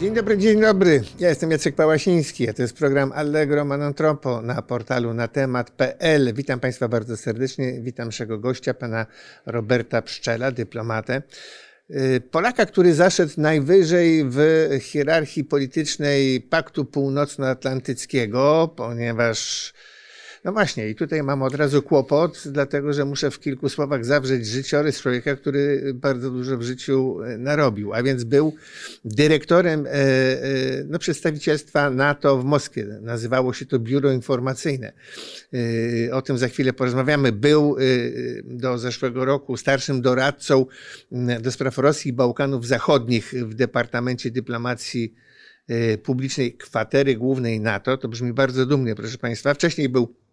Dzień dobry, dzień dobry. Ja jestem Jacek Pałasiński, a to jest program Allegro Manontropo na portalu na temat.pl. Witam Państwa bardzo serdecznie. Witam naszego gościa, pana Roberta Pszczela, dyplomatę. Y, Polaka, który zaszedł najwyżej w hierarchii politycznej Paktu Północnoatlantyckiego, ponieważ no właśnie, i tutaj mam od razu kłopot, dlatego że muszę w kilku słowach zawrzeć życiorys człowieka, który bardzo dużo w życiu e, narobił, a więc był dyrektorem e, e, no, przedstawicielstwa NATO w Moskwie. Nazywało się to Biuro Informacyjne. O tym za chwilę porozmawiamy. Był do zeszłego roku starszym doradcą do spraw Rosji i Bałkanów Zachodnich w Departamencie Dyplomacji Publicznej Kwatery Głównej NATO. To brzmi bardzo dumnie, proszę Państwa. Wcześniej był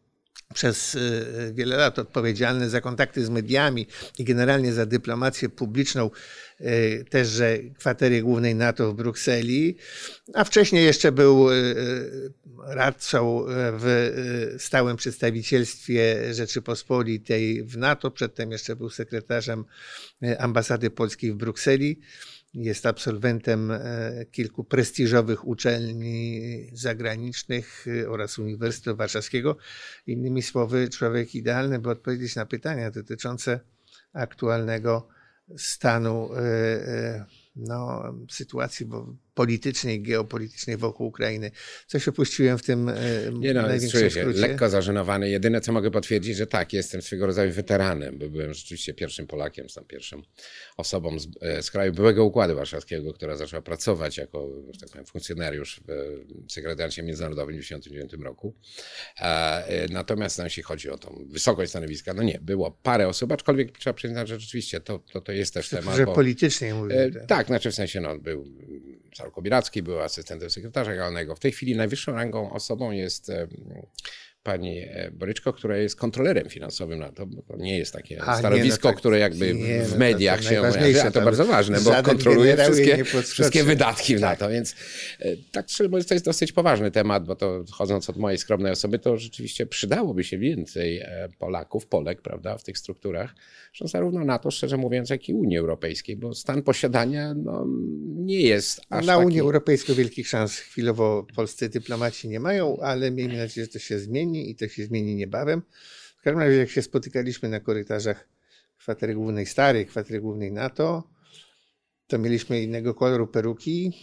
przez y, wiele lat odpowiedzialny za kontakty z mediami i generalnie za dyplomację publiczną y, też kwatery głównej NATO w Brukseli, a wcześniej jeszcze był y, radcą w stałym przedstawicielstwie Rzeczypospolitej w NATO, przedtem jeszcze był sekretarzem ambasady polskiej w Brukseli. Jest absolwentem e, kilku prestiżowych uczelni zagranicznych e, oraz Uniwersytetu Warszawskiego. Innymi słowy, człowiek idealny, by odpowiedzieć na pytania dotyczące aktualnego stanu e, no, sytuacji politycznej, geopolitycznej wokół Ukrainy. Coś opuściłem w tym Nie no, czuję się skrócie. lekko zażenowany. Jedyne, co mogę potwierdzić, że tak, jestem swego rodzaju weteranem, bo byłem rzeczywiście pierwszym Polakiem, tam pierwszą osobą z, e, z kraju byłego Układu Warszawskiego, która zaczęła pracować jako tak powiem, funkcjonariusz w sekretariacie międzynarodowym w 1999 roku. E, natomiast no, jeśli chodzi o tą wysokość stanowiska, no nie, było parę osób, aczkolwiek trzeba przyznać, że rzeczywiście to, to, to jest też temat. Że bo, politycznie mówię. E, tak, znaczy w sensie no, był Sarko Biracki, był asystentem sekretarza generalnego. W tej chwili najwyższą rangą osobą jest pani e, Boryczko, która jest kontrolerem finansowym na to, bo to nie jest takie a, stanowisko, nie, no które jakby nie, w mediach no to, to się a to bardzo ważne, bo kontroluje wszystkie, wszystkie wydatki tak. na to, więc e, tak szczerze to jest dosyć poważny temat, bo to chodząc od mojej skromnej osoby, to rzeczywiście przydałoby się więcej e, Polaków, Polek, prawda, w tych strukturach, że zarówno NATO, szczerze mówiąc, jak i Unii Europejskiej, bo stan posiadania no, nie jest aż Na taki... Unię Europejską wielkich szans chwilowo polscy dyplomaci nie mają, ale miejmy nadzieję, że to się zmieni zmieni i to się zmieni niebawem. W każdym razie, jak się spotykaliśmy na korytarzach kwatery głównej starej, kwatery głównej NATO, to mieliśmy innego koloru peruki.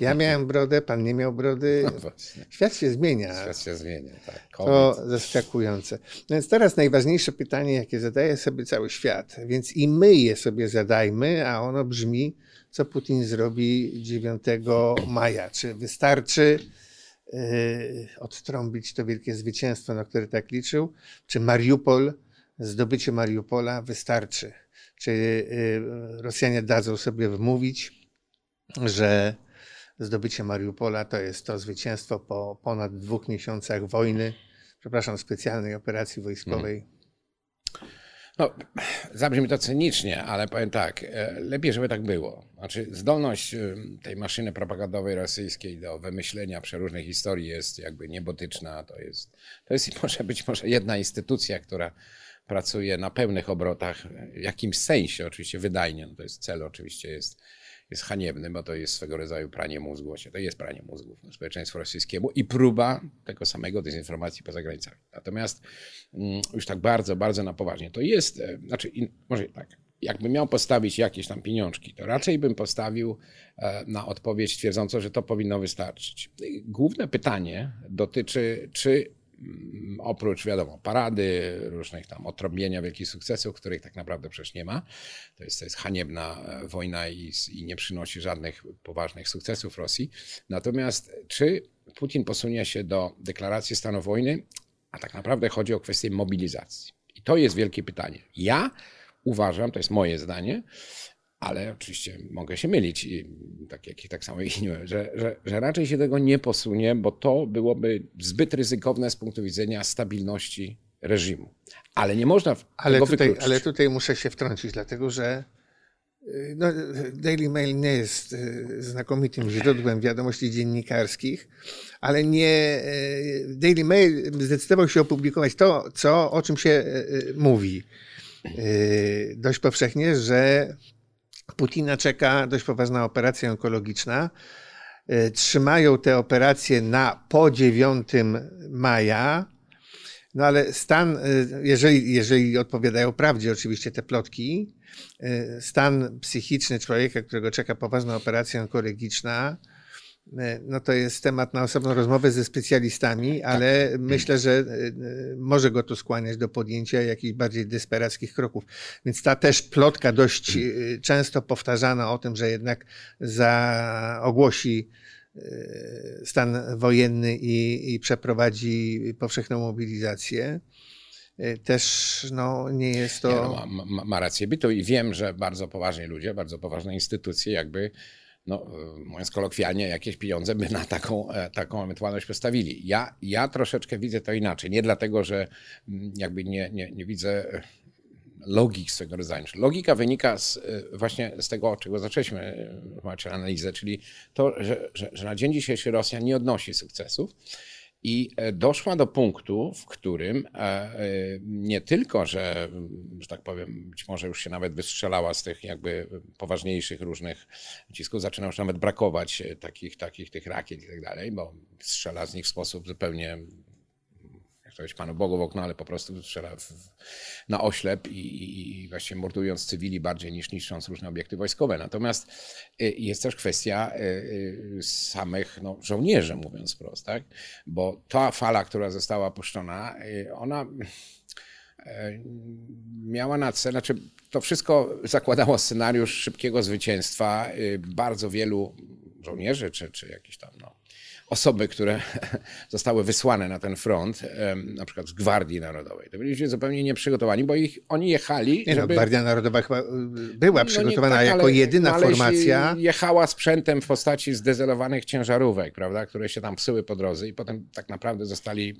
Ja miałem brodę, pan nie miał brody. No Świat się zmienia. Świat się zmienia, tak. To zaskakujące. No więc teraz najważniejsze pytanie, jakie zadaje sobie cały świat, więc i my je sobie zadajmy, a ono brzmi, co Putin zrobi 9 maja. Czy wystarczy odtrąbić to wielkie zwycięstwo, na które tak liczył? Czy Mariupol, zdobycie Mariupola wystarczy? Czy y, Rosjanie dadzą sobie wmówić, że zdobycie Mariupola to jest to zwycięstwo po ponad dwóch miesiącach wojny, przepraszam, specjalnej operacji wojskowej? Hmm. No, zabrzmi to cynicznie, ale powiem tak, e, lepiej, żeby tak było. Znaczy, zdolność e, tej maszyny propagandowej rosyjskiej do wymyślenia przeróżnych historii jest jakby niebotyczna. To jest, to jest może być może jedna instytucja, która pracuje na pełnych obrotach, w jakimś sensie oczywiście wydajnie. No to jest cel oczywiście jest jest haniebny, bo to jest swego rodzaju pranie mózgu. To jest pranie mózgów społeczeństwu rosyjskiemu i próba tego samego dezinformacji poza granicami. Natomiast mm, już tak bardzo, bardzo na poważnie. To jest, e, znaczy, może tak, jakbym miał postawić jakieś tam pieniążki, to raczej bym postawił e, na odpowiedź twierdzącą, że to powinno wystarczyć. Główne pytanie dotyczy, czy oprócz, wiadomo, parady, różnych tam otrąbienia wielkich sukcesów, których tak naprawdę przecież nie ma. To jest, to jest haniebna e, wojna i, i nie przynosi żadnych poważnych sukcesów Rosji. Natomiast czy Putin posunie się do deklaracji stanu wojny, a tak naprawdę chodzi o kwestię mobilizacji. I to jest wielkie pytanie. Ja uważam, to jest moje zdanie, ale oczywiście mogę się mylić, i tak jak i tak samo inne, że, że, że raczej się tego nie posunie, bo to byłoby zbyt ryzykowne z punktu widzenia stabilności reżimu. Ale nie można ale tego tutaj, wykluczyć. Ale tutaj muszę się wtrącić, dlatego że y, no, Daily Mail nie jest y, znakomitym źródłem wiadomości dziennikarskich, ale nie y, Daily Mail zdecydował się opublikować to, co, o czym się mówi dość powszechnie, że Putina czeka dość poważna operacja onkologiczna, e, trzymają te operacje na po 9 maja. No ale stan, e, jeżeli, jeżeli odpowiadają prawdzie oczywiście te plotki, e, stan psychiczny człowieka, którego czeka poważna operacja onkologічna, E, no to jest temat na osobną rozmowę ze specjalistami, tak. ale myślę, że e, może go to skłaniać do podjęcia jakichś bardziej desperackich kroków. Więc ta też plotka dość e, często powtarzana o tym, że jednak za ogłosi stan wojenny i, i przeprowadzi powszechną mobilizację też no, nie jest to. Nie, no, ma, ma, ma rację bytu i wiem, że bardzo poważni ludzie, bardzo poważne instytucje jakby no, mówiąc kolokwialnie, jakieś pieniądze by na taką, e, taką ewentualność postawili. Ja, ja troszeczkę widzę to inaczej. Nie dlatego, że mm, jakby nie, nie, nie widzę e, logik swego rodzaju. Logika wynika z, e, właśnie z tego, od czego zaczęliśmy analizę, czyli to, że, że, że na dzień dzisiejszy Rosja nie odnosi sukcesów. I e, doszła do punktu, w którym e, e, nie tylko, że, że tak powiem, być może już się nawet wystrzelała z tych jakby poważniejszych różnych cisków, zaczyna już nawet brakować takich, takich tych rakiet i tak dalej, bo strzela z nich w sposób zupełnie powiedzieć Panu Bogu w okno, ale po prostu strzela na oślep i, i właściwie mordując cywili bardziej niż niszcząc różne obiekty wojskowe. Natomiast y, jest też kwestia y, y, samych no, żołnierzy, mówiąc wprost, tak? bo ta fala, która została puszczona, ona miała na celu, znaczy to wszystko zakładało scenariusz szybkiego zwycięstwa bardzo wielu żołnierzy, czy, czy jakichś tam no, osoby, które zostały wysłane na ten front, na przykład z Gwardii Narodowej, to byli zupełnie nieprzygotowani, bo ich, oni jechali. Nie no, żeby... no, Gwardia Narodowa chyba y, była przygotowana no nie, tak, jako jedyna no, formacja. Jechała sprzętem w postaci zdezelowanych ciężarówek, prawda, które się tam psuły po drodze i potem tak naprawdę zostali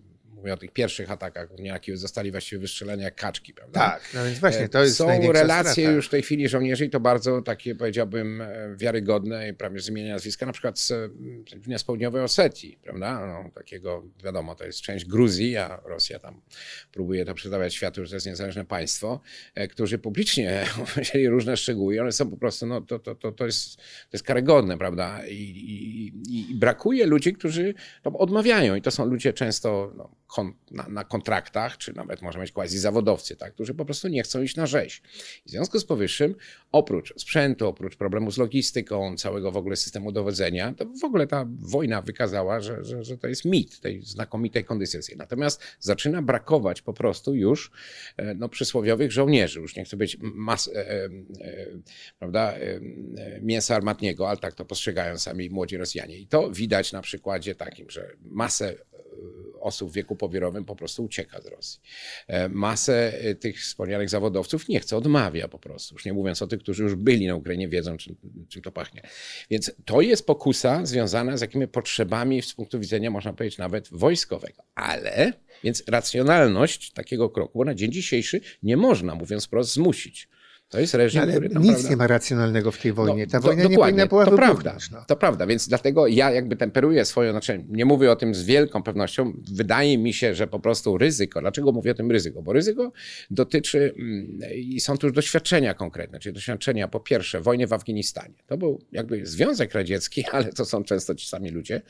mówię o tych pierwszych atakach, jakie zostali właściwie wystrzeleni jak kaczki, prawda? Tak, no więc właśnie to jest Są relacje strata. już w tej chwili żołnierzy i to bardzo takie powiedziałbym e, wiarygodne i prawie z imienia nazwiska, na przykład z, z południowej Osetii, prawda? No, takiego, wiadomo, to jest część Gruzji, a Rosja tam próbuje to przedstawiać światu, że to jest niezależne państwo, e, którzy publicznie powiedzieli różne szczegóły one są po prostu, no to, to, to, to, jest, to jest karygodne, prawda? I, i, i brakuje ludzi, którzy odmawiają i to są ludzie często no, na, na, kontraktach, czy nawet można mieć quasi zawodowcy, tak, którzy po prostu nie chcą iść na rzeź. W związku z powyższym, oprócz sprzętu, oprócz problemu z logistyką, całego w ogóle systemu dowodzenia, to w ogóle ta wojna wykazała, że, że, że to jest mit tej znakomitej kondycji. Natomiast zaczyna brakować po prostu już e, no, przysłowiowych żołnierzy. Już nie chcę być mas, e, e, e, prawda, e, mięsa armatniego, ale tak to postrzegają sami młodzi Rosjanie. I to widać na przykładzie takim, że masę osób w wieku pobierowym po prostu ucieka z Rosji. E, masę e, tych wspomnianych zawodowców nie chce, odmawia po prostu. Już nie mówiąc o tych, którzy już byli na Ukrainie, wiedzą, czym, czym to pachnie. Więc to jest pokusa związana z jakimi potrzebami z punktu widzenia, można powiedzieć, nawet wojskowego. Ale, więc racjonalność takiego kroku na dzień dzisiejszy nie można, mówiąc wprost, zmusić. To jest reżim, Ale który nic nie ma racjonalnego w tej no, wojnie. Ta no, wojna do, nie powinna była to prawda, no. To prawda, więc dlatego ja jakby temperuję swoje, znaczy nie mówię o tym z wielką pewnością. Wydaje mi się, że po prostu ryzyko. Dlaczego mówię o tym ryzyko? Bo ryzyko dotyczy mm, i są tu już doświadczenia konkretne, czyli doświadczenia po pierwsze wojny w Afganistanie. To był jakby Związek Radziecki, ale to są często ci sami ludzie.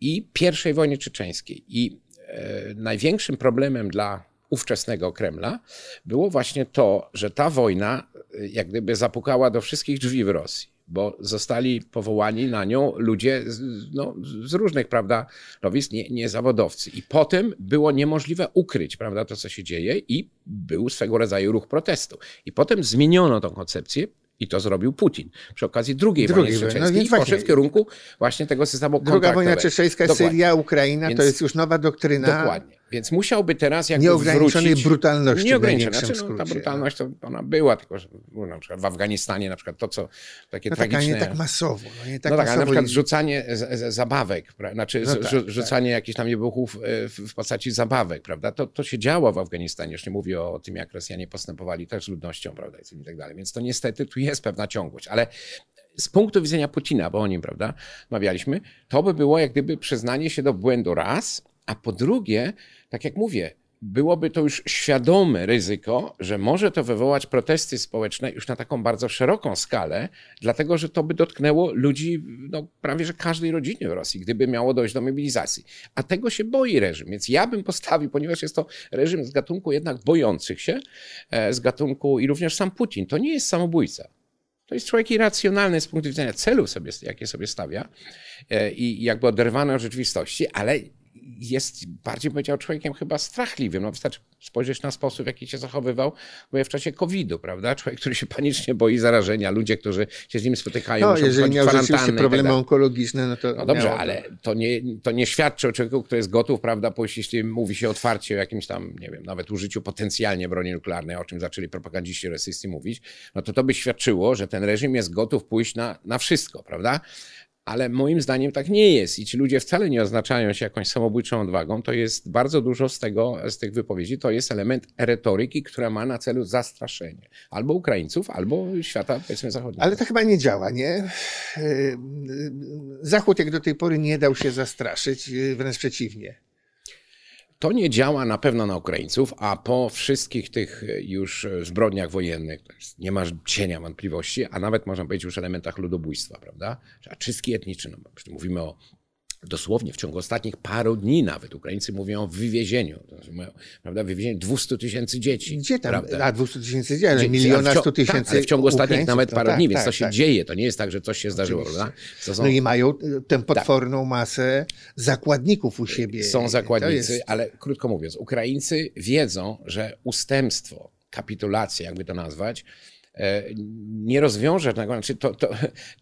I pierwszej wojny czeczeńskiej. I e, największym problemem dla ówczesnego Kremla, było właśnie to, że ta wojna jak gdyby zapukała do wszystkich drzwi w Rosji, bo zostali powołani na nią ludzie z, no, z różnych, prawda, rowisk, nie, nie zawodowcy. I potem było niemożliwe ukryć, prawda, to, co się dzieje i był swego rodzaju ruch protestu. I potem zmieniono tą koncepcję, i to zrobił Putin przy okazji drugiej wojny czeczeńskiej no, i poszedł w kierunku właśnie tego systemu Druga wojna czeczeńska, Syria, Ukraina, więc, to jest już nowa doktryna. Dokładnie. Więc musiałby teraz jakby Nieograniczonej wrócić... brutalności Nieograniczonej. Znaczy, no, ta brutalność to ona była, tylko że no, na przykład w Afganistanie na przykład to, co takie no tragiczne... Tak, nie tak masowo. No, nie tak, no tak ale na przykład i... rzucanie z, z, zabawek, znaczy no tak, rzucanie tak. jakichś tam niebuchów e, w, w postaci zabawek, prawda? To, to się działo w Afganistanie. Już nie mówię o tym, jak Rosjanie postępowali też z ludnością, prawda, i tak dalej. Więc to niestety tu jest pewna ciągłość, ale z punktu widzenia Putina, bo o nim, prawda, mawialiśmy, to by było jak gdyby przyznanie się do błędu raz, a po drugie, tak jak mówię, byłoby to już świadome ryzyko, że może to wywołać protesty społeczne już na taką bardzo szeroką skalę, dlatego że to by dotknęło ludzi no, prawie że każdej rodziny w Rosji, gdyby miało dojść do mobilizacji. A tego się boi reżim, więc ja bym postawił, ponieważ jest to reżim z gatunku jednak bojących się, e, z gatunku i również sam Putin, to nie jest samobójca. To jest człowiek irracjonalny z punktu widzenia celów, sobie, jakie sobie stawia e, i jakby oderwany od rzeczywistości, ale jest bardziej powiedział człowiekiem chyba strachliwym. No wystarczy spojrzeć na sposób, w jaki się zachowywał w czasie COVID-u, prawda? Człowiek, który się panicznie boi zarażenia, ludzie, którzy się z nim spotykają, no, jeżeli miał rzeczywiście tak problemy onkologiczne, no to No dobrze, miało... ale to nie, to nie świadczy o człowieku, który jest gotów, prawda, pójść, jeśli mówi się otwarcie o jakimś tam, nie wiem, nawet użyciu potencjalnie broni nuklearnej, o czym zaczęli propagandziści rosyjscy mówić, no to to by świadczyło, że ten reżim jest gotów pójść na, na wszystko, prawda? Ale moim zdaniem tak nie jest i ci ludzie wcale nie oznaczają się jakąś samobójczą odwagą. To jest bardzo dużo z, tego, z tych wypowiedzi, to jest element retoryki, która ma na celu zastraszenie albo Ukraińców, albo świata, powiedzmy, zachodniego. Ale to chyba nie działa, nie? Yy, Zachód jak do tej pory nie dał się zastraszyć, yy, wręcz przeciwnie. To nie działa na pewno na Ukraińców, a po wszystkich tych już zbrodniach wojennych, nie ma cienia wątpliwości, a nawet można powiedzieć już elementach ludobójstwa, prawda? A czystki etniczne, no, mówimy o dosłownie w ciągu ostatnich paru dni nawet Ukraińcy mówią o wywiezieniu, prawda, wywiezieniu 200 tysięcy dzieci. Gdzie tam? Prawda? A 200 tysięcy dzieci, ale miliona 100 tysięcy tak, ale w ciągu ostatnich Ukraińców, nawet no paru tak, dni, więc tak, to się tak. dzieje. To nie jest tak, że coś się zdarzyło, są, No i mają tę potworną masę zakładników u siebie. są zakładnicy, jest- ale krótko mówiąc, Ukraińcy wiedzą, że ustępstwo, kapitulacja, jakby to nazwać, nie rozwiąże znaczy to, to,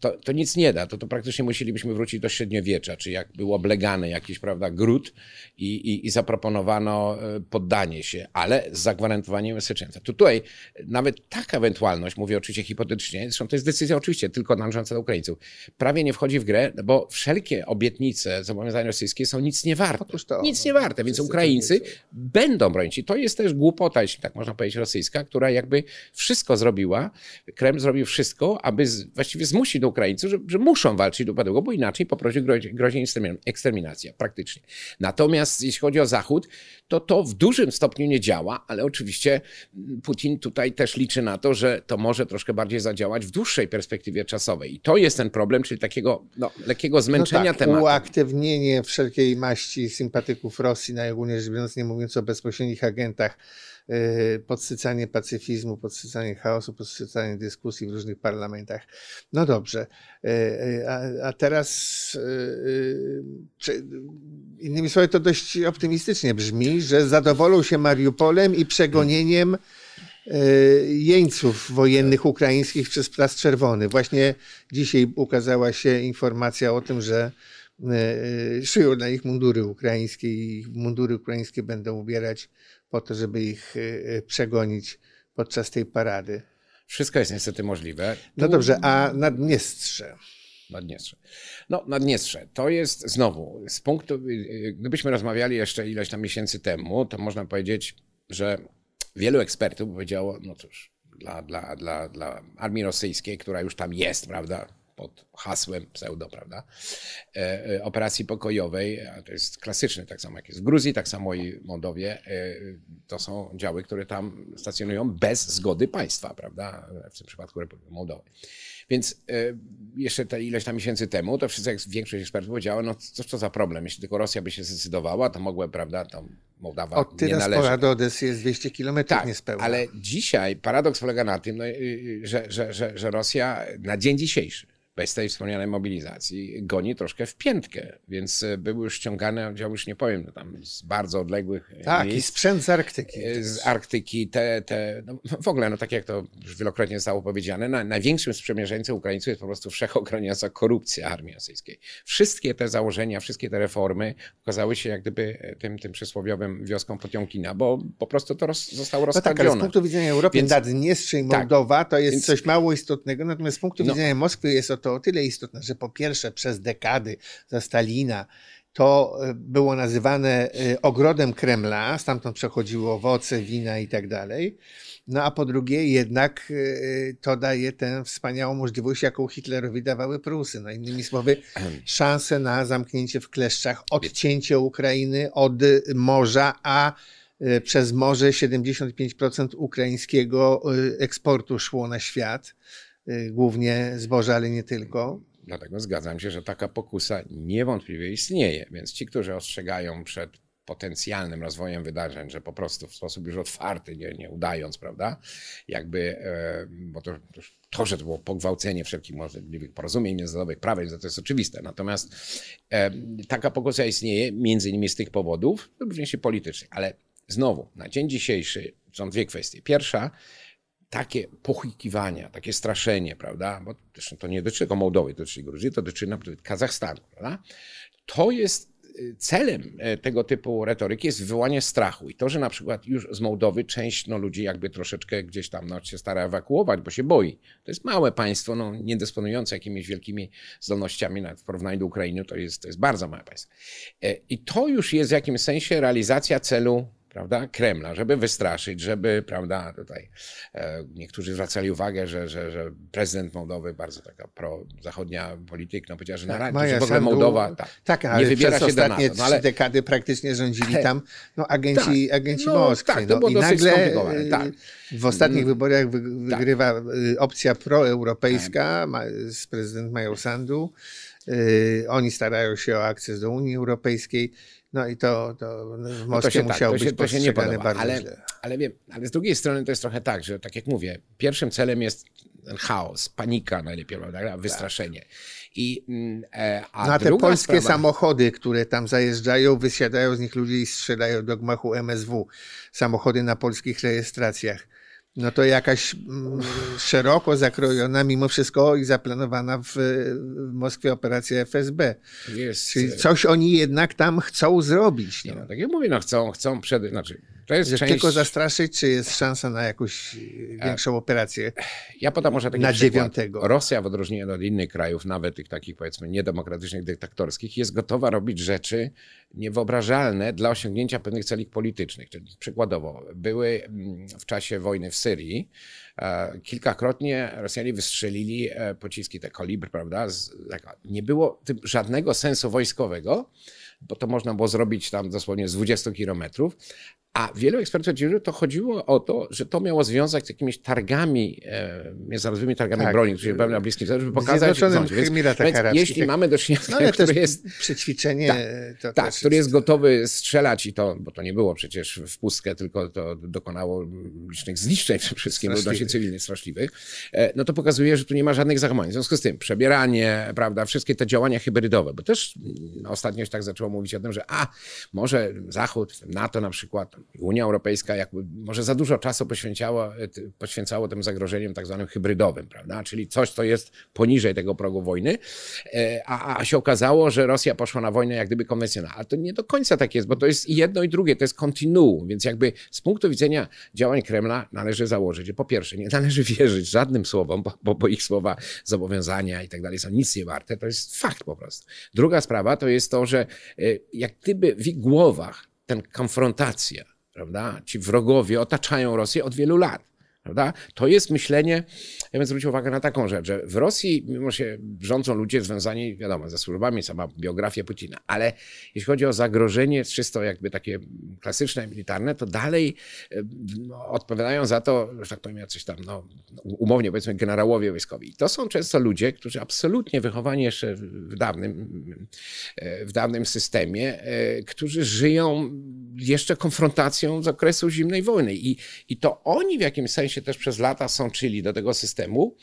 to, to nic nie da. To, to praktycznie musielibyśmy wrócić do średniowiecza, czy jak był oblegany jakiś prawda, gród i, i, i zaproponowano e, poddanie się, ale z zagwarantowaniem bezpieczeństwa. To tutaj nawet taka ewentualność, mówię oczywiście hipotetycznie, zresztą to jest decyzja oczywiście tylko należąca do Ukraińców, prawie nie wchodzi w grę, bo wszelkie obietnice, zobowiązania rosyjskie są nic nie warte. Nic nie warte, więc Ukraińcy będą bronić. I to jest też głupota, jeśli tak można powiedzieć, rosyjska, która jakby wszystko zrobiła, Kreml zrobił wszystko, aby z, właściwie zmusić do Ukraińców, że, że muszą walczyć do upadłego, bo inaczej po prostu grozi, grozi ekstermin- eksterminacja praktycznie. Natomiast jeśli chodzi o Zachód, to to w dużym stopniu nie działa, ale oczywiście Putin tutaj też liczy na to, że to może troszkę bardziej zadziałać w dłuższej perspektywie czasowej. I to jest ten problem, czyli takiego no, lekkiego zmęczenia no tak, tematu. Uaktywnienie wszelkiej maści sympatyków Rosji, najogólniej rzecz biorąc, nie mówiąc o bezpośrednich agentach, podsycanie pacyfizmu, podsycanie chaosu, podsycanie dyskusji w różnych parlamentach. No dobrze. Yy, yy, A, a teraz, innymi słowy, to dość optymistycznie brzmi, że zadowolą się Mariupolem i przegonieniem y, jeńców wojennych ukraińskich przez Plac Czerwony. Właśnie dzisiaj ukazała się informacja o tym, że y, szyją na ich mundury ukraińskie i mundury ukraińskie będą ubierać po to, żeby ich y, przegonić podczas tej parady. Wszystko jest niestety możliwe. No dobrze, a Naddniestrze? Naddniestrze. No, Naddniestrze to jest znowu z punktu, y, gdybyśmy rozmawiali jeszcze ileś tam miesięcy temu, to można powiedzieć, że wielu ekspertów powiedziało, no cóż, dla, dla, dla, dla armii rosyjskiej, która już tam jest, prawda, pod hasłem pseudo, prawda, e, e, operacji pokojowej, a to jest klasyczny, tak samo jak jest w Gruzji, tak samo i w Mołdowie, e, to są działy, które tam stacjonują bez zgody państwa, prawda, w tym przypadku Republiki Mołdowy. Więc jeszcze te ileś tam miesięcy temu, to wszyscy, jak większość ekspertów powiedziała, no co to za problem, jeśli tylko Rosja by się zdecydowała, to mogła, prawda, to Mołdawa Od nie należy. do Odessy jest 200 kilometrów Tak, niespełna. ale dzisiaj paradoks polega na tym, no, że, że, że, że Rosja na dzień dzisiejszy, bez tej wspomnianej mobilizacji, goni troszkę w piętkę, więc y, były już ściągane, ja już nie powiem, no, tam z bardzo odległych y, tak, i miejsc. sprzęt z Arktyki. y, Z Arktyki, te, te no w ogóle, no tak jak to już wielokrotnie zostało powiedziane, na, największym sprzymierzeńcem Ukraińców jest po prostu wszechochroniająca korupcja armii rosyjskiej. Wszystkie te założenia, wszystkie te reformy okazały się jak gdyby tym, tym przysłowiowym wioską Potiomkina, bo po prostu to roz, zostało No tak, z punktu widzenia Europy Więc- Naddniestrze i tak, Mołdowa to jest więc- coś mało istotnego, natomiast z punktu No. widzenia Moskwy jest to o tyle istotne, że po pierwsze przez dekady za Stalina to e, było nazywane e, ogrodem Kremla, stamtąd przechodziły owoce, wina i tak dalej. No a po drugie jednak e, to daje tę wspaniałą możliwość, jaką Hitlerowi dawały Prusy. No innymi słowy, szansę na zamknięcie w kleszczach, odcięcie Ukrainy od morza, a przez morze 75% ukraińskiego eksportu szło na świat, głównie zboże, ale nie tylko. Dlatego zgadzam się, że taka pokusa niewątpliwie istnieje. Więc ci, którzy ostrzegają przed potencjalnym rozwojem wydarzeń, że po prostu w sposób już otwarty, nie, nie udając, prawda, jakby, e, bo to, to, że to było pogwałcenie wszelkich możliwych porozumień międzynarodowych, prawa, to jest oczywiste. Natomiast e, taka pokusa istnieje między innymi z tych powodów, również i politycznych. Ale znowu, na dzień dzisiejszy są dwie kwestie. Pierwsza, takie pochukiwania, takie straszenie, prawda, bo zresztą to nie dotyczy tylko Mołdowy, to dotyczy Gruzji, to dotyczy na przykład Kazachstanu, prawda, to jest y, celem e, tego typu retoryki jest wywołanie strachu. I to, że na przykład już z Mołdowy część no, ludzi jakby troszeczkę gdzieś tam no, się stara ewakuować, bo się boi. To jest małe państwo, no, nie dysponujące jakimiś wielkimi zdolnościami nawet w porównaniu do Ukrainy, to jest, to jest bardzo małe państwo. E, I to już jest w jakimś sensie realizacja celu prawda, Kremla, żeby wystraszyć, żeby, prawda, tutaj e, niektórzy zwracali uwagę, że, że, że prezydent Mołdowy, bardzo taka pro-zachodnia polityk, no powiedziała, że na Tak, razie w ogóle Mołdowa tak, Tak, ale nie wybiera się do ostatnie NATO. No, ale trzy dekady praktycznie rządzili tam no, agenci, Tak, agenci no, Moskwy. tak, to no, było I dosyć nagle y, tak. w ostatnich wyborach wy, wygrywa y, opcja proeuropejska, Tak. ma, z prezydent Mają Sandu. Y, oni starają się o akces do Unii Europejskiej. No i to, to w No to Moskwie się, tak, musiało to się, być to się nie postrzegane podoba, bardzo ale, źle. ale wiem, ale z drugiej strony to jest trochę tak, że tak jak mówię, pierwszym celem jest chaos, panika najlepiej, prawda, wystraszenie. I, mm, e, a No te polskie sprawa, samochody, które tam zajeżdżają, wysiadają z nich ludzie i strzelają do gmachu MSW. Samochody na polskich rejestracjach. No to jakaś mm, szeroko zakrojona mimo wszystko i zaplanowana w, w Moskwie operacja FSB. jest, Czyli coś oni jednak tam chcą zrobić. nie, No. no, tak jak mówię, no chcą, chcą przed, znaczy, to jest Że część, tylko zastraszyć, czy jest szansa na jakąś większą operację? ja podam może taki na przykład. dziewiątego. Rosja w odróżnieniu od innych krajów, nawet tych takich powiedzmy niedemokratycznych, dyktatorskich, jest gotowa robić rzeczy niewyobrażalne dla osiągnięcia pewnych celów politycznych. Czyli przykładowo, były mm, w czasie wojny w Syrii, e, kilkakrotnie Rosjanie wystrzelili e, pociski, te kolibry, prawda? Tak, nie było tym żadnego sensu wojskowego, bo to można było zrobić tam dosłownie z 20 kilometrów. A wielu ekspertów twierdzi, że to chodziło o to, że to miało związek z jakimiś targami, e, międzynarodowymi targami Tak. broni, które były na Bliskim Wschodzie, żeby pokazać, Zjednoczonym co- więc, jeśli mamy do czynienia z No który jest przećwiczenie Tak, to tak, który jest gotowy strzelać i to, bo to nie było przecież w pustkę, tylko to dokonało licznych zniszczeń przede wszystkim ludności cywilnych, straszliwych, e, no to pokazuje, że tu nie ma żadnych zachowań. W związku z tym przebieranie, prawda, wszystkie te działania hybrydowe, bo też ostatnio się tak zaczęło mówić o tym, że a, może Zachód, NATO na przykład, Unia Europejska jakby może za dużo czasu poświęcało, poświęcało tym zagrożeniom tak zwanym hybrydowym, prawda, czyli coś, co jest poniżej tego progu wojny, E, a, a się okazało, że Rosja poszła na wojnę jak gdyby konwencjonalną. Ale to nie do końca tak jest, bo to jest jedno i drugie, to jest kontinuum, więc jakby z punktu widzenia działań Kremla należy założyć, że po pierwsze nie należy wierzyć żadnym słowom, bo, bo, bo ich słowa, zobowiązania i tak dalej są nic nie warte, to jest fakt po prostu. Druga sprawa to jest to, że e, jak gdyby w ich głowach ten konfrontacja, prawda, ci wrogowie otaczają Rosję od wielu lat. Prawda? To jest myślenie, ja bym zwrócił uwagę na taką rzecz, że w Rosji, mimo że rządzą ludzie związani, wiadomo, ze służbami, sama biografia Putina, ale jeśli chodzi o zagrożenie czysto jakby takie klasyczne, militarne, to dalej no, odpowiadają za to, że tak powiem, jacyś tam, no, umownie powiedzmy, generałowie wojskowi. I to są często ludzie, którzy absolutnie wychowani jeszcze w dawnym, e, w dawnym systemie, e, którzy żyją jeszcze konfrontacją z okresu zimnej wojny. I, i to oni w jakimś sensie też przez lata sączyli do tego systemu.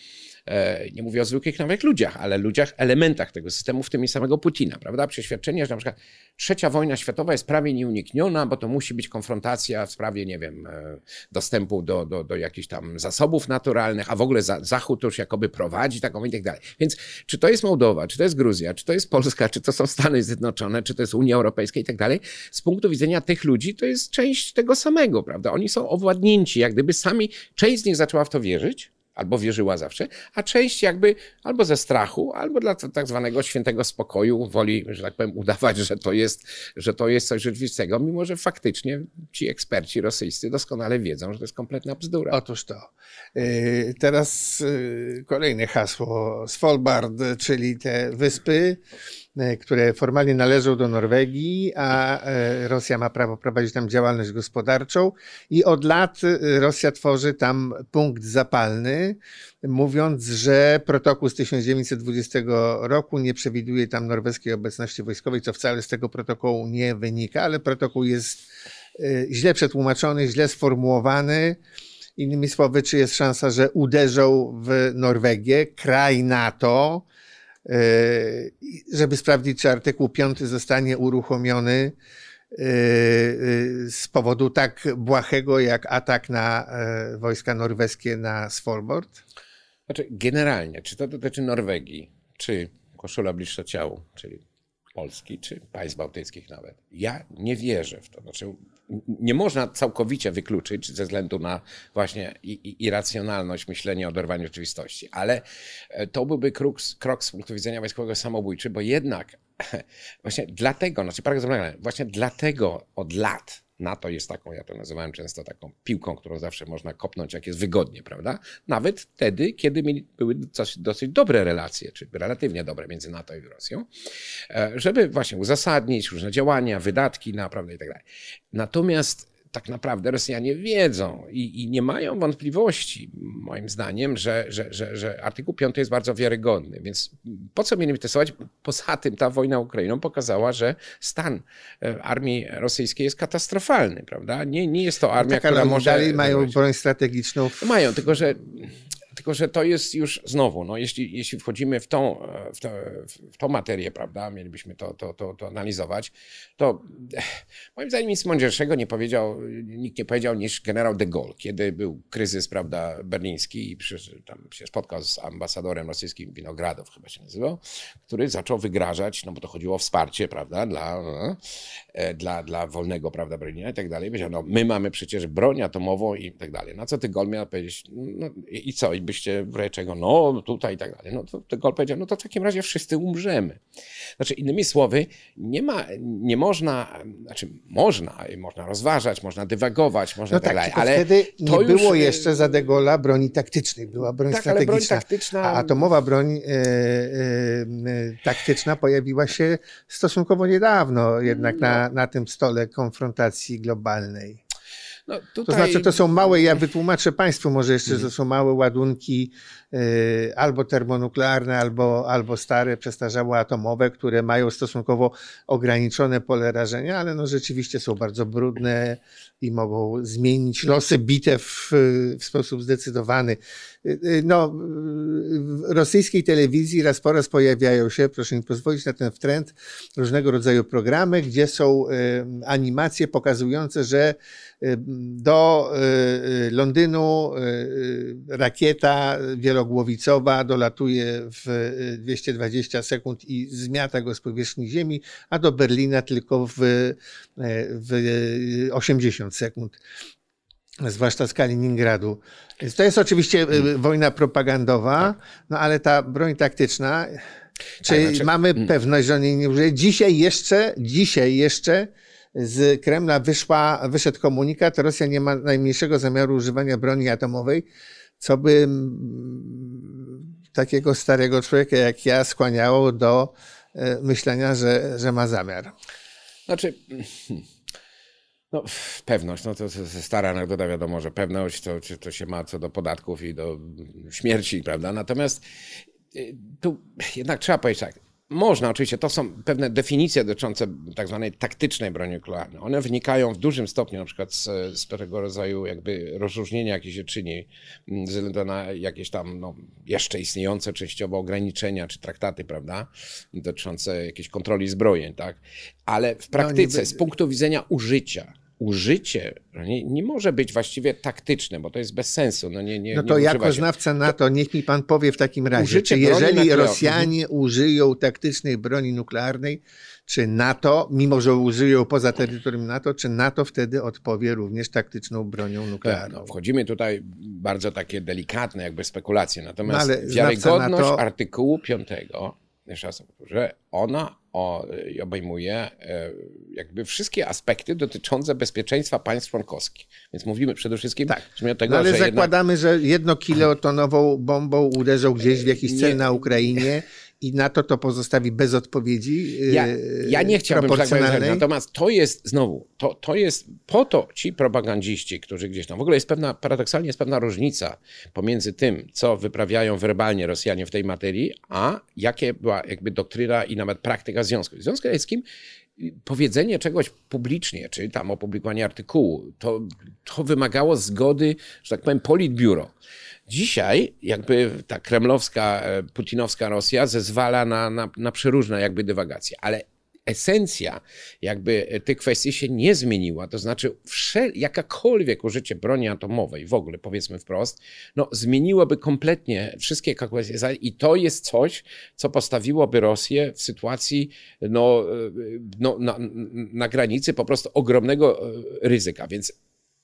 E, Nie mówię o zwykłych nawet ludziach, ale ludziach, elementach tego systemu, w tym i samego Putina, prawda? Przeświadczenie, że na przykład trzecia wojna światowa jest prawie nieunikniona, bo to musi być konfrontacja w sprawie, nie wiem, e, dostępu do, do, do jakichś tam zasobów naturalnych, a w ogóle za, Zachód już jakoby prowadzi taką i tak dalej. Więc czy to jest Mołdowa, czy to jest Gruzja, czy to jest Polska, czy to są Stany Zjednoczone, czy to jest Unia Europejska i tak dalej, z punktu widzenia tych ludzi to jest część tego samego, prawda? Oni są owładnięci, jak gdyby sami, część z nich zaczęła w to wierzyć, albo wierzyła zawsze, a część jakby albo ze strachu, albo dla tak zwanego świętego spokoju woli, że tak powiem, udawać, że to jest, że to jest coś rzeczywistego, mimo że faktycznie ci eksperci rosyjscy doskonale wiedzą, że to jest kompletna bzdura. Otóż to. Y, Teraz y, kolejne hasło. Svalbard, czyli te wyspy, które formalnie należą do Norwegii, a e, Rosja ma prawo prowadzić tam działalność gospodarczą i od lat e, Rosja tworzy tam punkt zapalny, mówiąc, że protokół z 1920 roku nie przewiduje tam norweskiej obecności wojskowej, co wcale z tego protokołu nie wynika, ale protokół jest źle przetłumaczony, źle sformułowany. Innymi słowy, czy jest szansa, że uderzą w Norwegię, kraj NATO, e, żeby sprawdzić, czy artykuł 5 zostanie uruchomiony e, e, z powodu tak błahego jak atak na wojska norweskie na Svalbard? Znaczy, generalnie, czy to dotyczy Norwegii, czy koszula bliższa ciału, czyli Polski, czy państw bałtyckich nawet. Ja nie wierzę w to. Znaczy, nie można całkowicie wykluczyć ze względu na właśnie irracjonalność myślenia o oderwaniu rzeczywistości, ale e, to byłby krok, krok z punktu widzenia wojskowego samobójczy, bo jednak właśnie dlatego, znaczy paradoksalnie, właśnie dlatego od lat NATO jest taką, ja to nazywałem często taką piłką, którą zawsze można kopnąć, jak jest wygodnie, prawda? Nawet wtedy, kiedy były dosyć dobre relacje, czy relatywnie dobre między NATO i Rosją, e, żeby właśnie uzasadnić różne działania, wydatki, naprawdę i tak dalej. Natomiast tak naprawdę Rosjanie wiedzą i, i, nie mają wątpliwości, moim zdaniem, że, że, że, że artykuł 5 jest bardzo wiarygodny. Więc po co mieli testować? Poza tym ta wojna Ukrainą pokazała, że stan e, armii rosyjskiej jest katastrofalny, prawda? Nie, nie jest to armia, no tak, która może... dalej mają broń strategiczną. W... Mają, tylko że tylko, że to jest już znowu, no, jeśli, jeśli wchodzimy w tą, w, to, w tą materię, prawda, mielibyśmy to, to, to, to analizować, to moim zdaniem nic mądrzejszego nie powiedział, nikt nie powiedział niż generał de Gaulle, kiedy był kryzys, prawda, berliński i przy, tam się spotkał z ambasadorem rosyjskim Winogradów, chyba się nazywał, który zaczął wygrażać, no bo to chodziło o wsparcie, prawda, dla, e, dla, dla wolnego, prawda, Berlina i tak dalej. Powiedział, no my mamy przecież broń atomową i tak dalej. Na co ty Gaulle miał powiedzieć, no i co, i byście wreczego, no tutaj i tak dalej. No to, to powiedział, no to w takim razie wszyscy umrzemy. Znaczy, innymi słowy, nie ma, nie można, znaczy można, można rozważać, można dywagować, można no tak, dalej, ale wtedy nie już... było jeszcze za De Gaulle'a broni taktycznej, była broń tak, strategiczna. broń taktyczna... A atomowa broń e, e, taktyczna pojawiła się stosunkowo niedawno jednak no. na, na tym stole konfrontacji globalnej. No, tutaj... To znaczy, to są małe, ja wytłumaczę Państwu może jeszcze, mhm. to są małe ładunki y, albo termonuklearne, albo, albo stare, przestarzałe atomowe, które mają stosunkowo ograniczone pole rażenia, ale no rzeczywiście są bardzo brudne i mogą zmienić losy bitew w, w sposób zdecydowany. Y, y, no, w rosyjskiej telewizji raz po raz pojawiają się, proszę mi pozwolić na ten trend, różnego rodzaju programy, gdzie są animacje pokazujące, że do y, y, Londynu y, rakieta wielogłowicowa dolatuje w 220 sekund i zmiata go z powierzchni Ziemi, a do Berlina tylko w, w 80 sekund zwłaszcza z Kaliningradu. To jest oczywiście wojna propagandowa, tak. no ale ta broń taktyczna, czy tak, znaczy, mamy mm. pewność, że on jej nie użyje? Dzisiaj jeszcze, dzisiaj jeszcze z Kremla wyszła, wyszedł komunikat, Rosja nie ma najmniejszego zamiaru używania broni atomowej, co by takiego starego człowieka jak ja skłaniało do e, myślenia, że, że ma zamiar. Znaczy, no, pewność, no to, to stara anegdota, wiadomo, że pewność to, to się ma co do podatków i do śmierci, prawda? Natomiast y, tu jednak trzeba powiedzieć tak, można, oczywiście, to są pewne definicje dotyczące tak zwanej taktycznej broni nuklearnej. One wynikają w dużym stopniu na przykład z, z pewnego rodzaju jakby rozróżnienia jakiejś się czyni mm, ze względu na jakieś tam no, jeszcze istniejące częściowo ograniczenia czy traktaty, prawda, dotyczące jakiejś kontroli zbrojeń, tak? Ale w praktyce, no, z punktu widzenia użycia, użycie nie, nie, może być właściwie taktyczne, bo to jest bez sensu. No, nie, nie, no to nie jako znawca NATO, niech mi pan powie w takim razie, czy jeżeli Rosjanie użyją taktycznej broni nuklearnej, czy NATO, mimo że użyją poza terytorium NATO, czy NATO wtedy odpowie również taktyczną bronią nuklearną? Tak, no, wchodzimy tutaj bardzo takie delikatne jakby spekulacje, natomiast no, wiarygodność NATO... artykułu 5 jeszcze raz powtórzę, ona obejmuje e, jakby wszystkie aspekty dotyczące bezpieczeństwa państw członkowskich. Więc mówimy przede wszystkim tak. tego, no ale że zakładamy, jednak... że jedno kilotonową bombą uderzą gdzieś w jakiś cel na Ukrainie i NATO to pozostawi bez odpowiedzi. Ja, ja nie chciałbym tak powiedzieć, natomiast to jest znowu, to, to jest po to ci propagandziści, którzy gdzieś tam, w ogóle jest pewna, paradoksalnie jest pewna różnica pomiędzy tym, co wyprawiają werbalnie Rosjanie w tej materii, a jakie była jakby doktryna i nawet praktyka związku. W Związku Radzieckim powiedzenie czegoś publicznie, czy tam opublikowanie artykułu, to, to wymagało zgody, że tak powiem, politbiuro. Dzisiaj jakby ta kremlowska, e, putinowska Rosja zezwala na, na, na przeróżne jakby dywagacje, ale esencja jakby tych kwestii się nie zmieniła. To znaczy, wszel, jakakolwiek użycie broni atomowej, w ogóle powiedzmy wprost, no, zmieniłoby kompletnie wszystkie kalkulacje. I to jest coś, co postawiłoby Rosję w sytuacji no, no, na, na granicy po prostu ogromnego e, ryzyka. Więc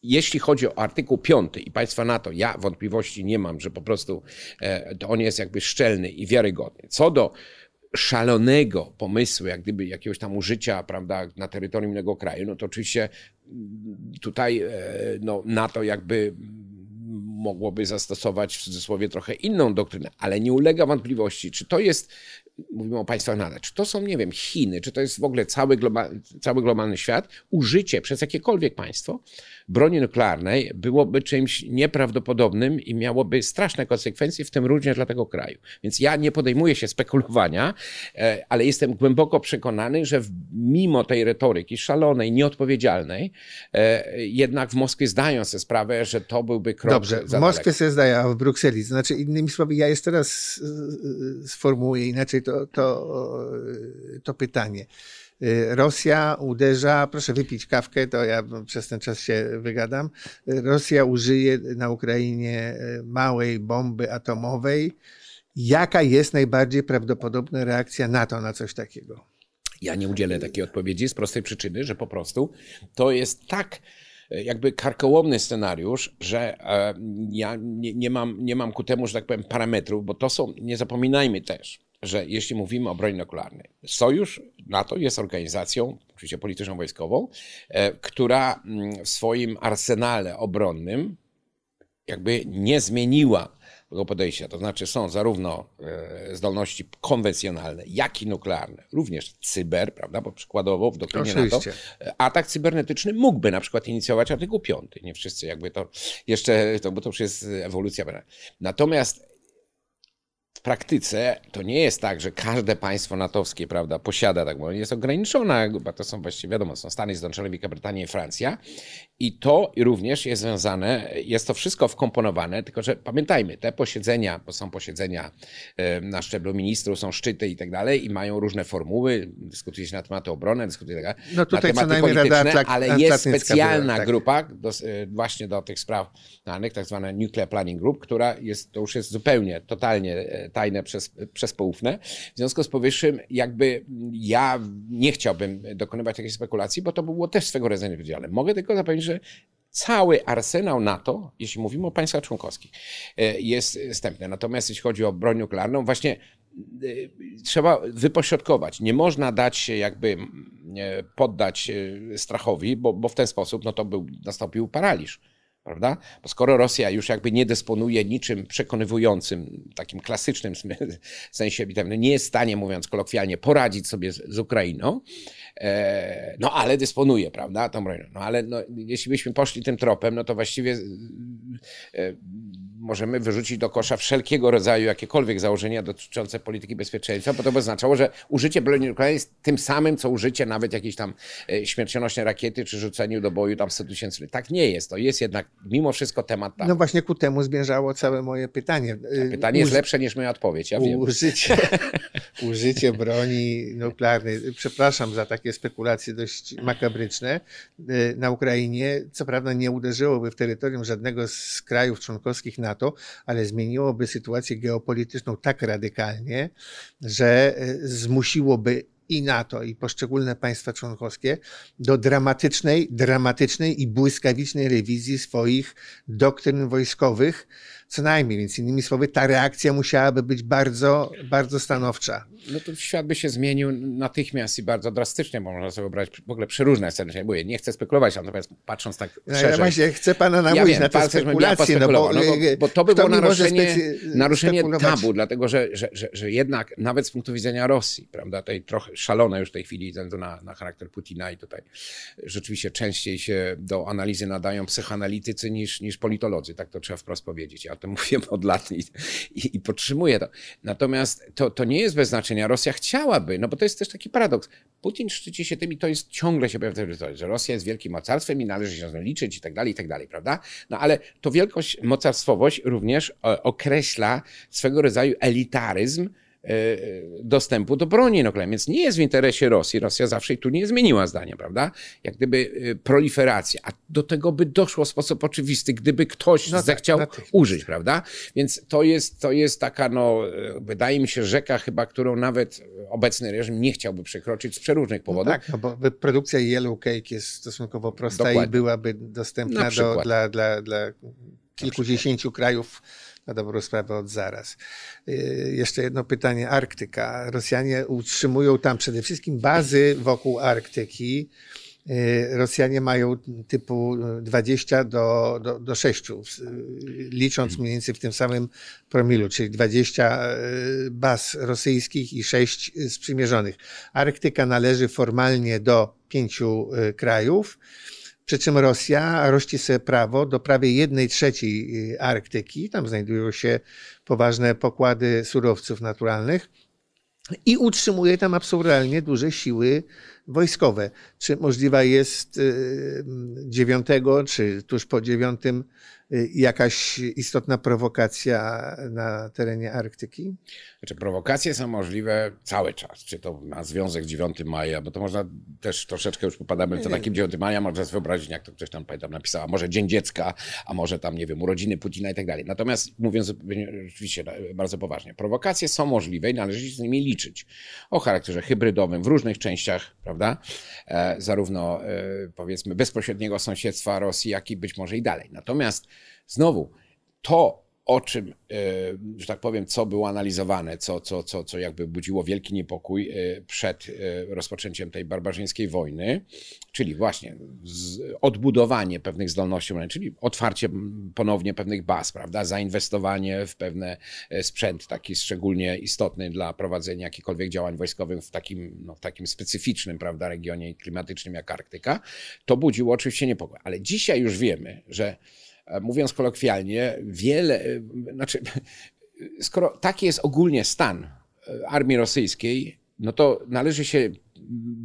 jeśli chodzi o artykuł 5 i państwa NATO, ja wątpliwości nie mam, że po prostu e, to on jest jakby szczelny i wiarygodny. Co do szalonego pomysłu, jak gdyby jakiegoś tam użycia prawda, na terytorium innego kraju, no to oczywiście mm, tutaj e, no, NATO jakby mogłoby zastosować w cudzysłowie trochę inną doktrynę, ale nie ulega wątpliwości, czy to jest, mówimy o państwach NATO, czy to są, nie wiem, Chiny, czy to jest w ogóle cały, global, cały globalny świat, użycie przez jakiekolwiek państwo broni nuklearnej byłoby czymś nieprawdopodobnym i miałoby straszne konsekwencje, w tym również dla tego kraju. Więc ja nie podejmuję się spekulowania, e, ale jestem głęboko przekonany, że mimo tej retoryki szalonej, nieodpowiedzialnej, e, jednak w Moskwie zdają sobie sprawę, że to byłby krok Dobrze, w Moskwie sobie zdają, a w Brukseli. To znaczy, innymi słowy, ja jeszcze raz sformułuję inaczej to, to, to pytanie. Y, Rosja uderza, proszę wypić kawkę, to ja przez ten czas się wygadam. Rosja użyje na Ukrainie y, małej bomby atomowej. Jaka jest najbardziej prawdopodobna reakcja NATO na coś takiego? Ja nie udzielę takiej odpowiedzi z prostej przyczyny, że po prostu to jest tak y, jakby karkołomny scenariusz, że ja nie, nie, mam, nie mam ku temu, że tak powiem, parametrów, bo to są, nie zapominajmy też, że jeśli mówimy o broni nuklearnej, sojusz NATO jest organizacją, oczywiście polityczną wojskową, e, która mm, w swoim arsenale obronnym jakby nie zmieniła tego podejścia. To znaczy są zarówno e, zdolności konwencjonalne, jak i nuklearne, również cyber, prawda, bo przykładowo w doktrynie NATO e, atak cybernetyczny mógłby na przykład inicjować artykuł 5. Nie wszyscy jakby to jeszcze, to, bo to już jest ewolucja. Natomiast w praktyce to nie jest tak, że każde państwo natowskie prawda, posiada tak, bo jest ograniczona, bo to są właściwie wiadomo, są Stany Zjednoczone, Wielka Brytania i Francja i to również jest związane, jest to wszystko wkomponowane, tylko że pamiętajmy, te posiedzenia, bo są posiedzenia na szczeblu ministrów, są szczyty i tak dalej i mają różne formuły, dyskutuje się na temat obrony, dyskutuje tak no tutaj na tematy polityczne, ale jest specjalna tak. grupa do, e, właśnie do tych spraw tak zwana Nuclear Planning Group, która jest, to już jest zupełnie, totalnie e, tajne przez, przez poufne. W związku z powyższym jakby ja nie chciałbym dokonywać takiej spekulacji, bo to było też swego rodzaju niewiedziane. Mogę tylko zapewnić, że cały arsenał NATO, jeśli mówimy o państwach członkowskich, e, jest wstępny. Natomiast jeśli chodzi o broń nuklearną, właśnie e, trzeba wypośrodkować. Nie można dać się jakby poddać e, strachowi, bo, bo w ten sposób no to był, nastąpił paraliż prawda? Bo skoro Rosja już jakby nie dysponuje niczym przekonywującym, takim klasycznym sensie, nie jest w stanie, mówiąc kolokwialnie, poradzić sobie z, z Ukrainą, no ale dysponuje, prawda, tą bronią. No ale no, jeśli byśmy poszli tym tropem, no to właściwie e, możemy wyrzucić do kosza wszelkiego rodzaju jakiekolwiek założenia dotyczące polityki bezpieczeństwa, bo to by oznaczało, że użycie broni nuklearnej jest tym samym, co użycie nawet jakiejś tam e, śmiercionośnej rakiety, czy rzuceniu do boju tam 100 tysięcy. Tak nie jest. To jest jednak mimo wszystko temat tak. No właśnie ku temu zmierzało całe moje pytanie. pytanie jest lepsze niż moja odpowiedź, ja wiem. Użycie, użycie broni nuklearnej. Przepraszam za takie spekulacje dość makabryczne. Y, na Ukrainie co prawda nie uderzyłoby w terytorium żadnego z krajów członkowskich NATO, ale zmieniłoby sytuację geopolityczną tak radykalnie, że y, zmusiłoby i NATO, i poszczególne państwa członkowskie do dramatycznej, dramatycznej i błyskawicznej rewizji swoich doktryn wojskowych, co najmniej. Więc innymi słowy, ta reakcja musiałaby być bardzo, bardzo stanowcza. No to świat by się zmienił natychmiast i bardzo drastycznie, bo można sobie wyobrazić w ogóle przeróżne sceny. Mówię, nie chcę spekulować, natomiast patrząc tak No, szerzej. ja właśnie chcę pana namówić Ja na te spekulacje, no bo, no bo, bo to by było naruszenie, naruszenie tabu, dlatego że, że, że, że jednak nawet z punktu widzenia Rosji, prawda, tej trochę szalone już w tej chwili względu na, na charakter Putina i tutaj rzeczywiście częściej się do analizy nadają psychoanalitycy niż, niż politolodzy, tak to trzeba wprost powiedzieć. Ja o tym mówię od lat i, i, i podtrzymuję to. Natomiast to, to nie jest bez znaczenia. Rosja chciałaby, no bo to jest też taki paradoks. Putin szczyci się tym i to jest ciągle się pojawia w że Rosja jest wielkim mocarstwem i należy się z nią liczyć i tak dalej, i tak dalej, prawda? No ale to wielkość, mocarstwowość również e, określa swego rodzaju elitaryzm dostępu do broni nuklearnej. Więc nie jest w interesie Rosji. Rosja zawsze tu nie zmieniła zdania, prawda? Jak gdyby e, proliferacja. A do tego by doszło w sposób oczywisty, gdyby ktoś No tak, zechciał natychmiast. użyć, prawda? Więc to jest, to jest taka, no, e, wydaje mi się, rzeka chyba, którą nawet obecny reżim nie chciałby przekroczyć z przeróżnych No powodów. tak, no bo produkcja Yellow Cake jest stosunkowo prosta Dokładnie. i byłaby dostępna Na do, dla, dla, dla kilkudziesięciu krajów na dobrą sprawę od zaraz. Yy, Jeszcze jedno pytanie. Arktyka. Rosjanie utrzymują tam przede wszystkim bazy wokół Arktyki. Yy, Rosjanie mają typu 20 do, do, do 6, yy, licząc mniej więcej w tym samym promilu, czyli 20 yy, baz rosyjskich i 6 sprzymierzonych. Arktyka należy formalnie do pięciu krajów. Przy czym Rosja rości sobie prawo do prawie jednej trzeciej yy, Arktyki. Tam znajdują się poważne pokłady surowców naturalnych i utrzymuje tam absurdalnie duże siły wojskowe. Czy możliwa jest y, 9 czy tuż po 9 y, jakaś istotna prowokacja na terenie Arktyki? Znaczy, prowokacje są możliwe cały czas. Czy to ma związek z 9 maja, bo to można też troszeczkę już popadamy w to takim 9 maja, można sobie wyobrazić, jak to ktoś tam pamiętam napisał, a może Dzień Dziecka, a może tam, nie wiem, urodziny Putina i tak dalej. Natomiast mówiąc rzeczywiście bardzo poważnie, prowokacje są możliwe i należy się z nimi liczyć. O charakterze hybrydowym w różnych częściach, prawda? E, zarówno e, powiedzmy bezpośredniego sąsiedztwa Rosji, jak i być może i dalej. Natomiast znowu, to, o czym, e, że tak powiem, co było analizowane, co, co, co, co jakby budziło wielki niepokój e, przed e, rozpoczęciem tej barbarzyńskiej wojny, czyli właśnie odbudowanie pewnych zdolności, czyli otwarcie ponownie pewnych baz, prawda, zainwestowanie w pewne sprzęt taki szczególnie istotny dla prowadzenia jakichkolwiek działań wojskowych w takim, no, w takim specyficznym, prawda, regionie klimatycznym jak Arktyka, to budziło oczywiście niepokój. Ale dzisiaj już wiemy, że mówiąc kolokwialnie, wiele, e, znaczy, skoro taki jest ogólnie stan e, armii rosyjskiej, no to należy się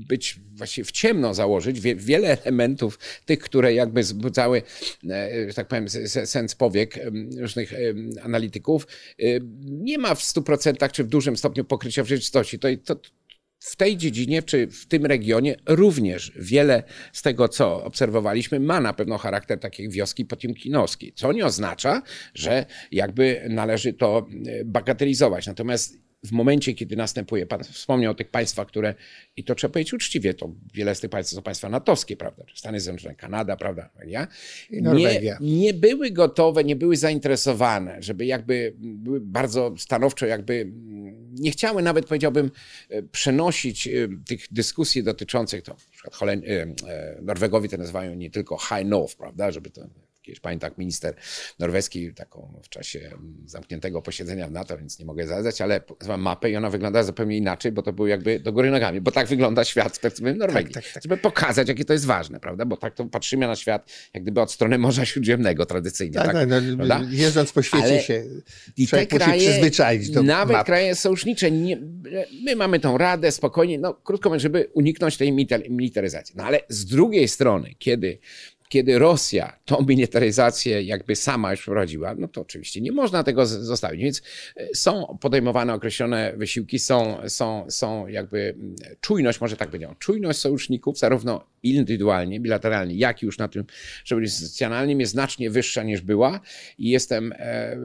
być właściwie w ciemno założyć wie, wiele elementów tych, które jakby wzbudzały, e, że tak powiem, sens powiek różnych analityków, e, nie ma w 100% czy w dużym stopniu pokrycia w rzeczywistości. To, to, w tej dziedzinie, czy w tym regionie również wiele z tego, co obserwowaliśmy, ma na pewno charakter takiej wioski potiomkinowskiej, co nie oznacza, że jakby należy to e, bagatelizować. Natomiast w momencie, kiedy następuje, pan wspomniał o tych państwach, które, i to trzeba powiedzieć uczciwie, to wiele z tych państw są państwa natowskie, prawda, Stany Zjednoczone, Kanada, prawda? I Nie, Norwegia. nie były gotowe, nie były zainteresowane, żeby jakby były bardzo stanowczo jakby nie chciały nawet powiedziałbym e, przenosić e, tych dyskusji dotyczących to, na przykład Holen, e, Norwegowie to nazywają nie tylko High North, prawda, żeby to Kiedyś pamiętam, minister norweski taką w czasie mm, zamkniętego posiedzenia w NATO, więc nie mogę zdradzać, ale pokazałem mapę i ona wygląda zupełnie inaczej, bo to był jakby do góry nogami, bo tak wygląda świat w perspektywie Norwegii. tak, tak. Żeby pokazać, jakie to jest ważne, prawda? Bo tak to patrzymy na świat jak gdyby od strony Morza Śródziemnego tradycyjnie. Tak, tak, no, prawda? jeżdżąc po świecie Ale się I te kraje, przyzwyczaić do nawet map. kraje sojusznicze, nie, my mamy tą radę spokojnie, no krótko mówiąc, żeby uniknąć tej milita- militaryzacji. No ale z drugiej strony, kiedy kiedy Rosja tą militaryzację jakby sama już prowadziła, no to oczywiście nie można tego zostawić. Więc e, są podejmowane określone wysiłki, są, są, są jakby mm, czujność, może tak powiedzieć, czujność sojuszników, zarówno indywidualnie, bilateralnie, jak i już na tym szczeblu instytucjonalnym jest znacznie wyższa niż była i jestem, e,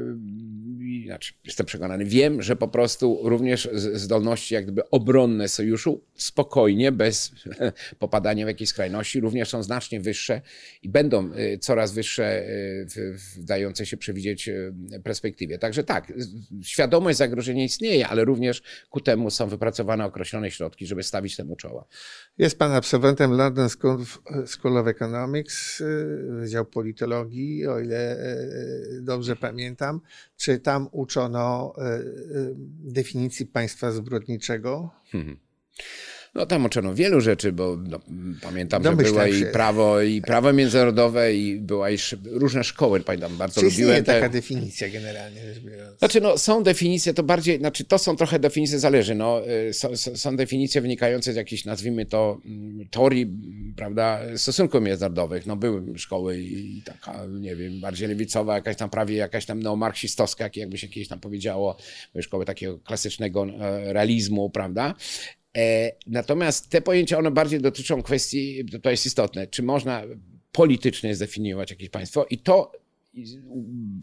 znaczy jestem przekonany, wiem, że po prostu również zdolności jak gdyby obronne sojuszu spokojnie, bez popadania w jakieś skrajności, również są znacznie wyższe i będą y, coraz wyższe w, w dającej się przewidzieć perspektywie. Także tak, świadomość zagrożenia istnieje, ale również ku temu są wypracowane określone środki, żeby stawić temu czoła. Jest pan absolwentem London School, School of Economics, Wydział Politologii, o ile dobrze pamiętam. Czy tam uczono definicji państwa zbrodniczego? Hmm. No tam uczono wielu rzeczy, bo no, pamiętam, że było i prawo, i prawo międzynarodowe, i była i różne szkoły, pamiętam, bardzo Czy lubiłem. Te... taka definicja generalnie rzecz biorąc? Znaczy, no, są definicje, to bardziej, znaczy to są trochę definicje, zależy, no, y, są, są definicje wynikające z jakichś, nazwijmy to, mm, teorii, prawda, stosunków międzynarodowych. No, były szkoły i taka, nie wiem, bardziej lewicowa, jakaś tam prawie, jakaś tam neomarksistowska, jakby się kiedyś tam powiedziało, były szkoły takiego klasycznego e, realizmu, prawda, natomiast te pojęcia, one bardziej dotyczą kwestii, to jest istotne, czy można politycznie zdefiniować jakieś państwo i to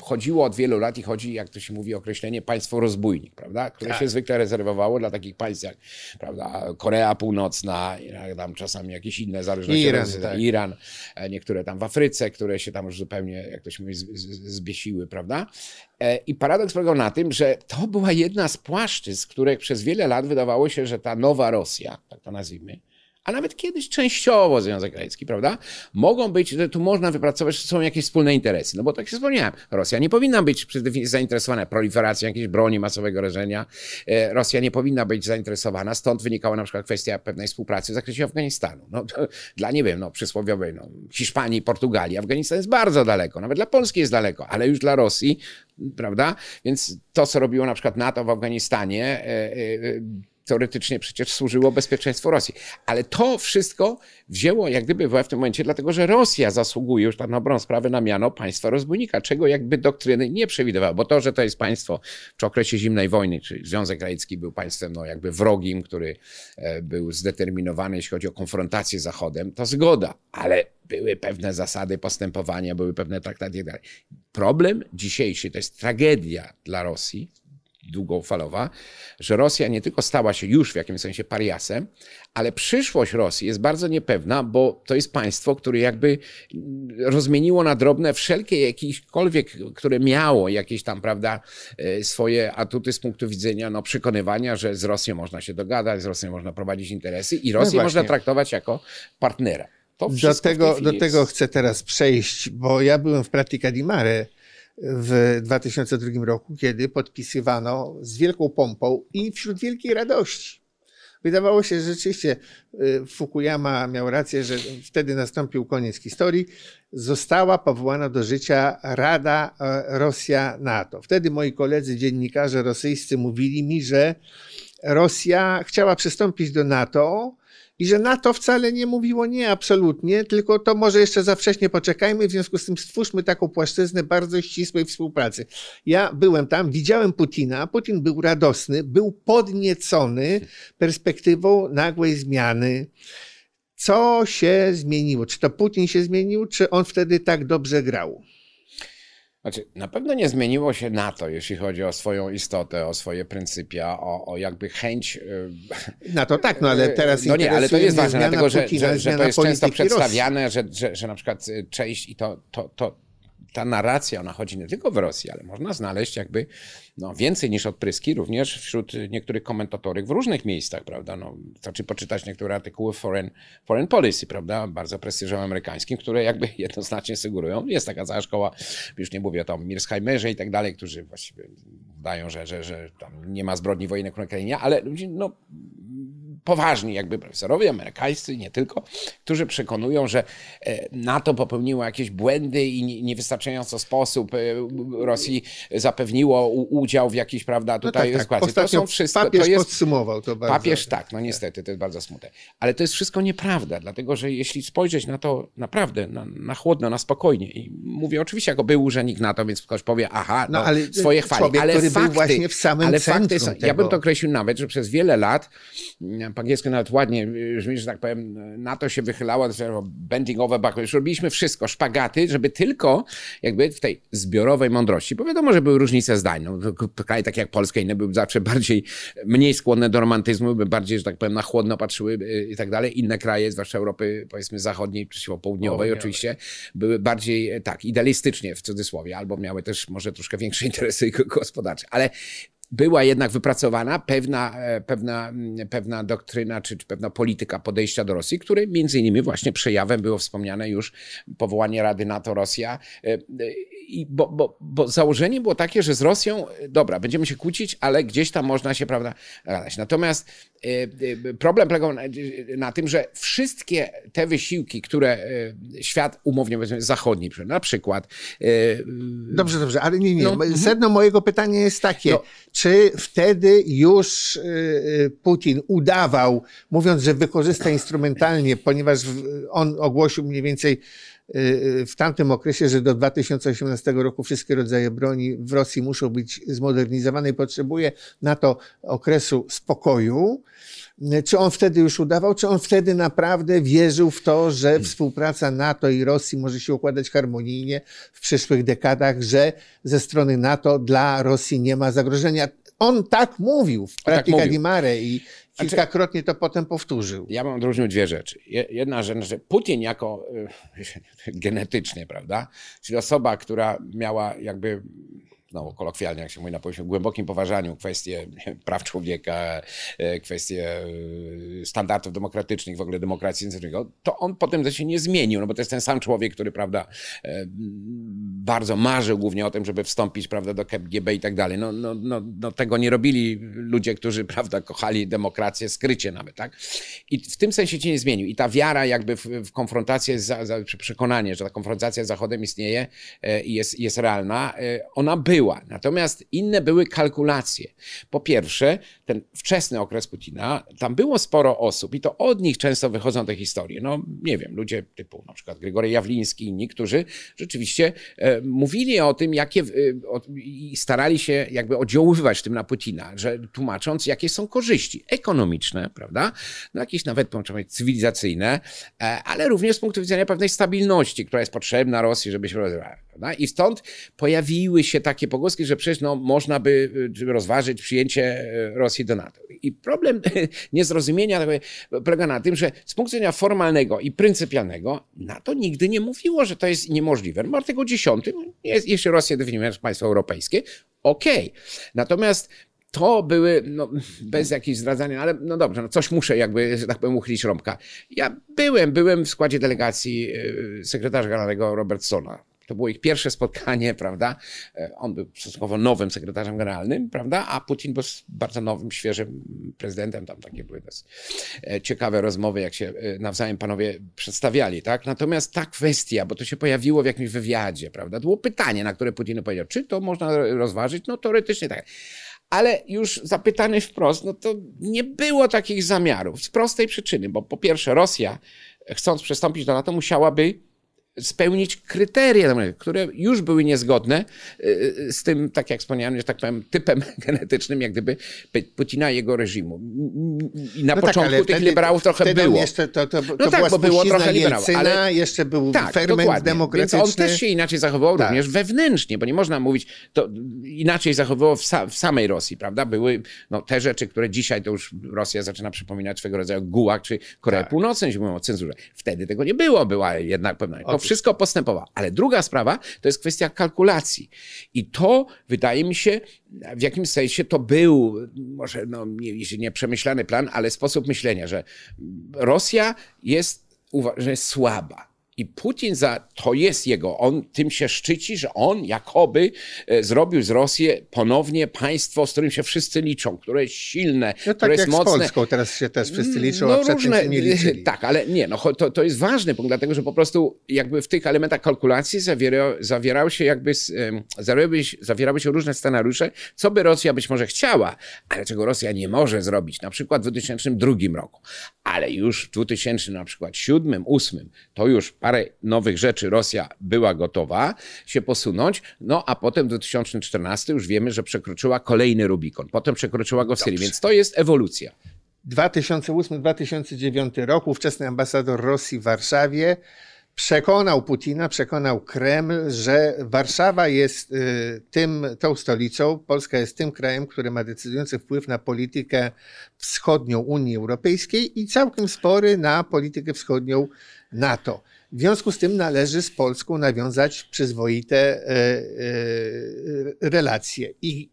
chodziło od wielu lat i chodzi, jak to się mówi, określenie państwo rozbójnik, prawda? Które tak. się zwykle rezerwowało dla takich państw jak prawda, Korea Północna, tam czasami jakieś inne zależności, Iran, tak. Iran, e, niektóre tam w Afryce, które się tam już zupełnie, jak to się mówi, zbiesiły, prawda? E, I paradoks polegał na tym, że to była jedna z płaszczyzn, których przez wiele lat wydawało się, że ta nowa Rosja, tak to nazwijmy, a nawet kiedyś częściowo Związek Radziecki, prawda? Mogą być, tu można wypracować, że są jakieś wspólne interesy. No bo tak się wspomniałem, Rosja nie powinna być zainteresowana proliferacją jakiejś broni masowego rażenia. E, Rosja nie powinna być zainteresowana, stąd wynikała na przykład kwestia pewnej współpracy w zakresie Afganistanu. No, dla, nie wiem, no, przysłowiowej no, Hiszpanii, Portugalii, Afganistan jest bardzo daleko, nawet dla Polski jest daleko, ale już dla Rosji, prawda? Więc to, co robiło na przykład NATO w Afganistanie, e, e, teoretycznie przecież służyło bezpieczeństwu Rosji. Ale to wszystko wzięło jak gdyby w tym momencie, dlatego że Rosja zasługuje już na dobrą sprawę na miano państwa rozbójnika, czego jakby doktryny nie przewidywała, bo to, że to jest państwo w okresie zimnej wojny, czyli Związek Radziecki był państwem no, jakby wrogim, który e, był zdeterminowany, jeśli chodzi o konfrontację z Zachodem, to zgoda, ale były pewne zasady postępowania, były pewne traktaty i tak. Problem dzisiejszy to jest tragedia dla Rosji, długofalowa, że Rosja nie tylko stała się już w jakimś sensie pariasem, ale przyszłość Rosji jest bardzo niepewna, bo to jest państwo, które jakby rozmieniło na drobne wszelkie jakiekolwiek, które miało jakieś tam, prawda, e, swoje atuty z punktu widzenia no, przekonywania, że z Rosją można się dogadać, z Rosją można prowadzić interesy i Rosję no można traktować jako partnera. do tego, do tego chcę teraz przejść, bo ja byłem w Pratica di Mare w 2002 roku, kiedy podpisywano z wielką pompą i wśród wielkiej radości. Wydawało się, że rzeczywiście y, Fukuyama miał rację, że wtedy nastąpił koniec historii. Została powołana do życia Rada e, Rosja-NATO. Wtedy moi koledzy dziennikarze rosyjscy mówili mi, że Rosja chciała przystąpić do NATO, i że NATO wcale nie mówiło nie absolutnie, tylko to może jeszcze za wcześnie poczekajmy, w związku z tym stwórzmy taką płaszczyznę bardzo ścisłej współpracy. Ja byłem tam, widziałem Putina, Putin był radosny, był podniecony perspektywą nagłej zmiany. Co się zmieniło? Czy to Putin się zmienił, czy on wtedy tak dobrze grał? Znaczy, na pewno nie zmieniło się NATO, jeśli chodzi o swoją istotę, o swoje pryncypia, o, o jakby chęć. Na to tak, no ale teraz. No nie, ale to jest ważne, dlatego że, że, że to jest często przedstawiane, że, że, że na przykład y, część i to, to, to, ta narracja, ona chodzi nie tylko w Rosji, ale można znaleźć jakby no, więcej niż odpryski również wśród niektórych komentatorów w różnych miejscach, prawda? No, znaczy poczytać niektóre artykuły Foreign, foreign Policy, prawda? Bardzo prestiżowym amerykańskim, które jakby jednoznacznie sugerują. Jest taka cała szkoła, już nie mówię tam Mirsheimerze i tak dalej, którzy właściwie dają, że, że, że tam nie ma zbrodni wojennych na Ukrainie, ale no poważni jakby profesorowie amerykańscy, nie tylko, którzy przekonują, że e, NATO popełniło jakieś błędy i niewystarczająco sposób e, Rosji zapewniło udział w jakiejś, prawda, tutaj no tak, tak. To są wszystko. Papież to jest, podsumował to bardzo. Papież tak, no niestety, to jest bardzo smutne. Ale to jest wszystko nieprawda, dlatego że jeśli spojrzeć na to naprawdę, na, na chłodno, na spokojnie i mówię oczywiście jako był urzędnik NATO, więc ktoś powie, aha, no, no ale swoje chwali, człowiek, ale fakty, właśnie w samym ale fakty są, ja bym to określił nawet, że przez wiele lat po angielsku nawet ładnie brzmi, że tak powiem, NATO się wychylało, bending over backward. Już robiliśmy wszystko, szpagaty, żeby tylko jakby w tej zbiorowej mądrości, bo wiadomo, że były różnice zdań. No, kraje takie jak Polska inne były zawsze bardziej, mniej skłonne do romantyzmu, by bardziej, że tak powiem, na chłodno patrzyły i tak dalej. Inne kraje, zwłaszcza Europy, powiedzmy zachodniej, przeciwko południowej oczywiście, były bardziej, tak, idealistycznie w cudzysłowie, albo miały też może troszkę większe interesy gospodarcze. Ale była jednak wypracowana pewna, e, pewna, pewna doktryna czy, czy pewna polityka podejścia do Rosji, której między innymi właśnie przejawem było wspomniane już powołanie Rady NATO-Rosja. E, e, I bo, bo, bo założenie było takie, że z Rosją, dobra, będziemy się kłócić, ale gdzieś tam można się, prawda, gadać. Natomiast problem polegał na, na tym, że wszystkie te wysiłki, które świat umownie powiedzmy zachodni, na przykład... Dobrze, dobrze, ale nie, nie. No, mhm. Sedno mojego pytania jest takie, no, czy wtedy już y, y, Putin udawał, mówiąc, że wykorzysta instrumentalnie, ponieważ on ogłosił mniej więcej y, w tamtym okresie, że do 2018 roku wszystkie rodzaje broni w Rosji muszą być zmodernizowane i potrzebuje na to okresu spokoju. Czy on wtedy już udawał, czy on wtedy naprawdę wierzył w to, że hmm. współpraca NATO i Rosji może się układać harmonijnie w przyszłych dekadach, że ze strony NATO dla Rosji nie ma zagrożenia? On tak mówił w Pratica tak Mare i znaczy- kilkakrotnie to potem powtórzył. Ja mam odróżnić dwie rzeczy. Jedna rzecz, że Putin jako genetycznie, prawda, czyli osoba, która miała jakby znowu kolokwialnie, jak się mówi na poziomie głębokim poważaniu kwestie praw człowieka, e, kwestie e, standardów demokratycznych, w ogóle demokracji, to on potem się nie zmienił, no bo to jest ten sam człowiek, który, prawda, e, bardzo marzył głównie o tym, żeby wstąpić, prawda, do KGB i tak dalej. No, no, no, no tego nie robili ludzie, którzy, prawda, kochali demokrację skrycie nawet, tak? I w tym sensie się nie zmienił. I ta wiara jakby w, w konfrontację, z, z, przekonanie, że ta konfrontacja z Zachodem istnieje i jest, jest realna, ona była była. Natomiast inne były kalkulacje. Po pierwsze, ten wczesny okres Putina, tam było sporo osób i to od nich często wychodzą te historie. No nie wiem, ludzie typu na przykład Grigory Jawliński i inni, którzy rzeczywiście e, mówili o tym, jakie e, i starali się jakby oddziaływać tym na Putina, że tłumacząc, jakie są korzyści ekonomiczne, prawda? No jakieś nawet, można cywilizacyjne, e, ale również z punktu widzenia pewnej stabilności, która jest potrzebna Rosji, żeby się rozwijała. I stąd pojawiły się takie pogłoski, że przecież no, można by y, rozważyć przyjęcie y, Rosji do NATO. I problem niezrozumienia polega na tym, że z punktu widzenia formalnego i pryncypialnego NATO nigdy nie mówiło, że to jest niemożliwe. W artykule 10 jest, jeśli Rosja definiuje państwo europejskie, okej. Okay. Natomiast to były, no, bez jakichś zdradzania, ale no dobrze, no coś muszę jakby, że tak powiem, uchylić rąbka. Ja byłem, byłem w składzie delegacji y, sekretarza generalnego Robertsona to było ich pierwsze spotkanie, prawda? E, on był stosunkowo nowym sekretarzem generalnym, prawda? A Putin był bardzo nowym, świeżym prezydentem. Tam takie były e, ciekawe rozmowy, jak się e, nawzajem panowie przedstawiali, tak? Natomiast ta kwestia, bo to się pojawiło w jakimś wywiadzie, prawda? To było pytanie, na które Putin powiedział, czy to można rozważyć? No teoretycznie tak. Ale już zapytany wprost, no to nie było takich zamiarów z prostej przyczyny, bo po pierwsze Rosja, chcąc przystąpić do NATO, musiałaby spełnić kryteria, które już były niezgodne y, y, z tym, tak jak wspomniałem, że tak powiem, typem genetycznym, jak gdyby Putina i jego reżimu. I na no tak, początku tak, tych wtedy, liberałów trochę było. Jeszcze to, to, to no tak, bo było trochę liberałów. Ale jeszcze był tak, ferment dokładnie. demokratyczny. Więc on też się inaczej zachowywał tak. również wewnętrznie, bo nie można mówić, to inaczej zachowywał w, sa, w, samej Rosji, prawda? Były no, te rzeczy, które dzisiaj to już Rosja zaczyna przypominać swego rodzaju Gułak czy Korea tak. Północna, jeśli mówią o cenzurze. Wtedy tego nie było, była jednak pewna wszystko postępowało. Ale druga sprawa to jest kwestia kalkulacji. I to wydaje mi się, w jakimś sensie to był, może no, nie, nie przemyślany plan, ale sposób myślenia, że Rosja jest, że jest słaba i Putin za to jest jego, on tym się szczyci, że on jakoby e, zrobił z Rosji ponownie państwo, z którym się wszyscy liczą, które jest silne, no tak które jest jak mocne. Z Polską teraz się też wszyscy liczą, no, a przedtem różne, się nie liczyli. Tak, ale nie, no to, to jest ważny punkt, dlatego że po prostu jakby w tych elementach kalkulacji zawiera, zawierał się jakby, zawierały, zawierały się różne scenariusze, co by Rosja być może chciała, ale czego Rosja nie może zrobić, na przykład w 2002 roku. Ale już w 2000 na przykład 7, 2008 to już parę nowych rzeczy Rosja była gotowa się posunąć, no a potem w 2014 już wiemy, że przekroczyła kolejny Rubikon. Potem przekroczyła go w Syrii, więc to jest ewolucja. 2008-2009 roku ówczesny ambasador Rosji w Warszawie przekonał Putina, przekonał Kreml, że Warszawa jest y, tym, tą stolicą, Polska jest tym krajem, który ma decydujący wpływ na politykę wschodnią Unii Europejskiej i całkiem spory na politykę wschodnią NATO. W związku z tym należy z Polską nawiązać przyzwoite y, y, relacje. I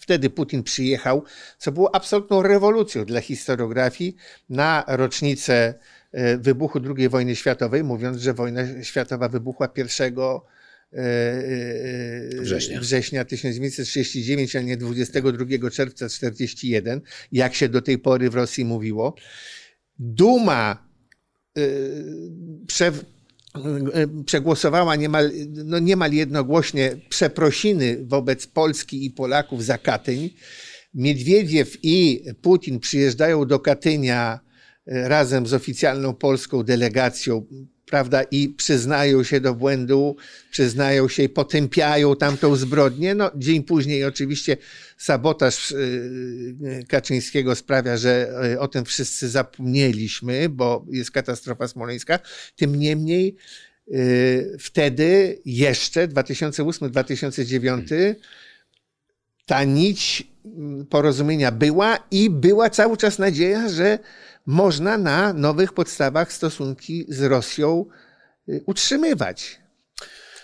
Wtedy Putin przyjechał, co było absolutną rewolucją dla historiografii na rocznicę e, wybuchu II wojny światowej, mówiąc, że wojna światowa wybuchła 1 e, e, Września. września 1939, a nie 22 czerwca 1941, jak się do tej pory w Rosji mówiło. Duma prze, przegłosowała niemal, no niemal jednogłośnie przeprosiny wobec Polski i Polaków za Katyń. Miedwiediew i Putin przyjeżdżają do Katynia e, razem z oficjalną polską delegacją, prawda, i przyznają się do błędu, przyznają się i potępiają tamtą zbrodnię. No, dzień później oczywiście sabotaż e, Kaczyńskiego sprawia, że e, o tym wszyscy zapomnieliśmy, bo jest katastrofa smoleńska. Tym niemniej wtedy jeszcze 2008-2009 ta nić porozumienia była i była cały czas nadzieja, że można na nowych podstawach stosunki z Rosją y, utrzymywać.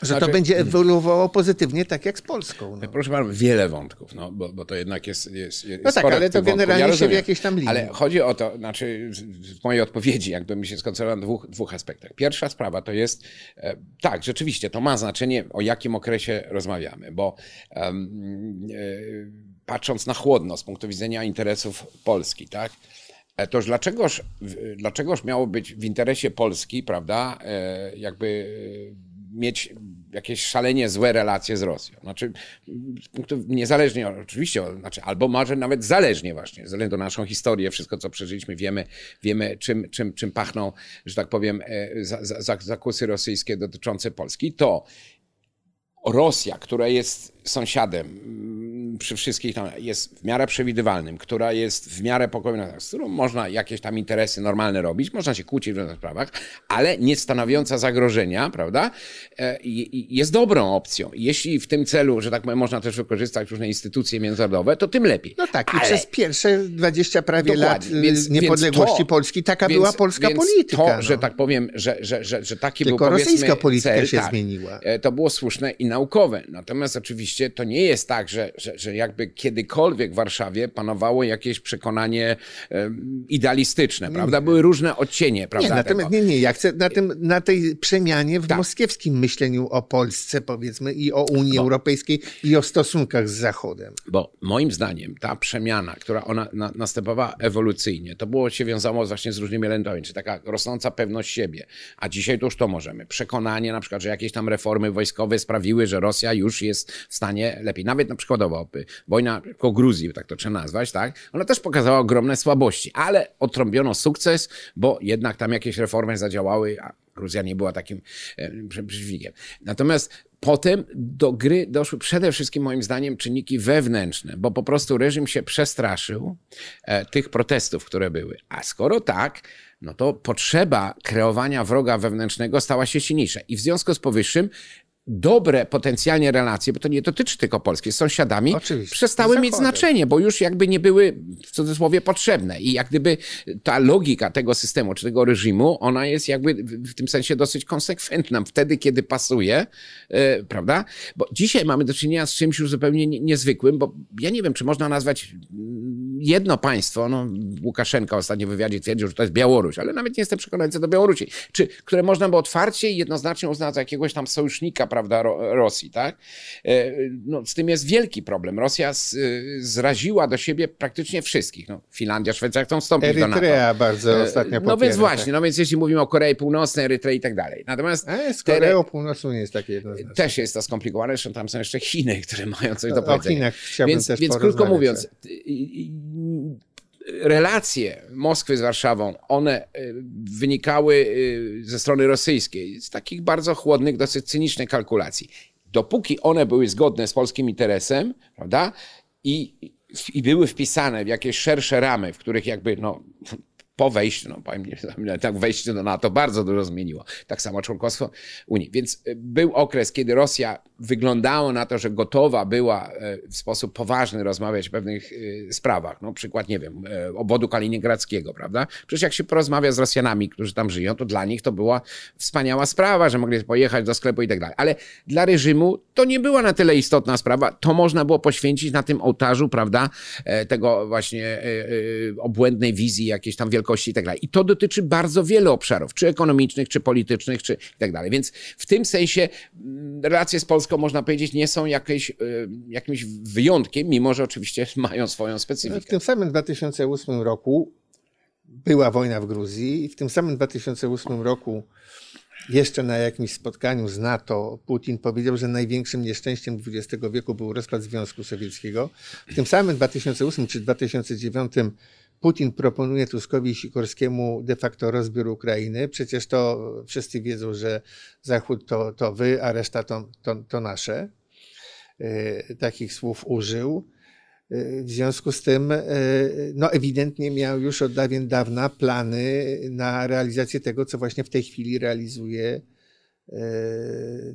Że znaczy, to będzie ewoluowało pozytywnie, tak jak z Polską. No. Proszę bardzo, wiele wątków, no, bo, bo to jednak jest. jest, jest no tak, ale to generalnie ja się w jakiejś tam linii. Ale chodzi o to, znaczy w mojej odpowiedzi, jakby mi się skoncentrował na dwóch, dwóch aspektach. Pierwsza sprawa to jest, e, tak, rzeczywiście, to ma znaczenie, o jakim okresie rozmawiamy, bo um, patrząc na chłodno z punktu widzenia interesów Polski, tak? E, toż dlaczegoż, dlaczegoż miało być w interesie Polski, prawda, jakby mieć jakieś szalenie złe relacje z Rosją. Znaczy, niezależnie oczywiście, znaczy, albo może nawet zależnie właśnie, ze względu na naszą historię, wszystko co przeżyliśmy, wiemy, wiemy czym, czym, czym pachną, że tak powiem, e, zakusy rosyjskie dotyczące Polski, to Rosja, która jest sąsiadem przy wszystkich tam jest w miarę przewidywalnym, która jest w miarę pokojna, z którą można jakieś tam interesy normalne robić, można się kłócić w różnych sprawach, ale nie stanowiąca zagrożenia, prawda, e, jest dobrą opcją. Jeśli w tym celu, że tak powiem, można też wykorzystać różne instytucje międzynarodowe, to tym lepiej. No tak, ale... i przez pierwsze 20 prawie Dokładnie. lat więc, niepodległości więc to, Polski taka więc, była polska polityka. To, no. że tak powiem, że, że, że, że taki Tylko był rosyjska polityka cel, się tak, zmieniła. E, to było słuszne i naukowe. Natomiast oczywiście to nie jest tak, że, że, że jakby kiedykolwiek w Warszawie panowało jakieś przekonanie idealistyczne, prawda? Były różne odcienie, prawda? Nie, natomiast nie, nie, ja chcę na, tym, na tej przemianie w tak. moskiewskim myśleniu o Polsce, powiedzmy, i o Unii bo, Europejskiej, i o stosunkach z Zachodem. Bo moim zdaniem ta przemiana, która ona na, następowała ewolucyjnie, to było się wiązało właśnie z różnymi elementami, czy taka rosnąca pewność siebie, a dzisiaj to już to możemy. Przekonanie na przykład, że jakieś tam reformy wojskowe sprawiły, że Rosja już jest w stanie lepiej. Nawet na przykładowo wojna po Gruzji, tak to trzeba nazwać, tak? Ona też pokazała ogromne słabości, ale odtrąbiono sukces, bo jednak tam jakieś reformy zadziałały, a Gruzja nie była takim e, przeciwnikiem. Natomiast potem do gry doszły przede wszystkim moim zdaniem czynniki wewnętrzne, bo po prostu reżim się przestraszył e, tych protestów, które były. A skoro tak, no to potrzeba kreowania wroga wewnętrznego stała się silniejsza. I w związku z powyższym dobre potencjalnie relacje, bo to nie dotyczy tylko Polski, z sąsiadami, Oczywiście. przestały mieć znaczenie, bo już jakby nie były w cudzysłowie potrzebne. I jak gdyby ta logika tego systemu, czy tego reżimu, ona jest jakby w tym sensie dosyć konsekwentna. Wtedy, kiedy pasuje, yy, prawda? Bo dzisiaj mamy do czynienia z czymś już zupełnie niezwykłym, bo ja nie wiem, czy można nazwać jedno państwo, no Łukaszenka ostatnio w wywiadzie twierdził, że to jest Białoruś, ale nawet nie jestem przekonany co do Białorusi, czy, które można by otwarcie i jednoznacznie uznać za jakiegoś tam sojusznika, prawda, Rosji, tak? E, no, z tym jest wielki problem. Rosja z, zraziła do siebie praktycznie wszystkich. No, Finlandia, Szwecja chcą wstąpić Erytrea do NATO. bardzo e, ostatnio No więc właśnie, tak. no więc jeśli mówimy o Korei Północnej, Erytrei i tak dalej. Natomiast... A z Koreą Północną nie jest takie jednoznaczne. Też jest to skomplikowane, zresztą tam są jeszcze Chiny, które mają coś do powiedzenia. O Chinach chciałbym więc, też Więc krótko mówiąc, relacje Moskwy z Warszawą, one e, wynikały e, ze strony rosyjskiej z takich bardzo chłodnych, dosyć cynicznych kalkulacji. Dopóki one były zgodne z polskim interesem, prawda, i, i były wpisane w jakieś szersze ramy, w których jakby no, po wejściu, no powiem, tak wejście do NATO bardzo dużo zmieniło. Tak samo członkostwo Unii. Więc e, był okres, kiedy Rosja wyglądało na to, że gotowa była e, w sposób poważny rozmawiać o pewnych e, sprawach. No przykład, nie wiem, obwodu kaliningradzkiego, prawda? Przecież jak się porozmawia z Rosjanami, którzy tam żyją, to dla nich to była wspaniała sprawa, że mogli pojechać do sklepu i tak dalej. Ale dla reżimu to nie była na tyle istotna sprawa. To można było poświęcić na tym ołtarzu, prawda, tego właśnie obłędnej wizji jakiejś tam wielkości wielkości i tak dalej. I to dotyczy bardzo wielu obszarów, czy ekonomicznych, czy politycznych, czy i tak dalej. Więc w tym sensie mm, relacje z Polską, można powiedzieć, nie są jakieś, y, jakimś wyjątkiem, mimo że oczywiście mają swoją specyfikę. W tym samym 2008 roku była wojna w Gruzji i w tym samym 2008 roku jeszcze na jakimś spotkaniu z NATO Putin powiedział, że największym nieszczęściem XX wieku był rozpad Związku Sowieckiego. W tym samym 2008 czy 2009 Putin proponuje Tuskowi i Sikorskiemu de facto rozbiór Ukrainy. Przecież to wszyscy wiedzą, że Zachód to, to wy, a reszta to, to, to nasze. E, takich słów użył. E, w związku z tym, e, no ewidentnie miał już od dawien dawna plany na realizację tego, co właśnie w tej chwili realizuje,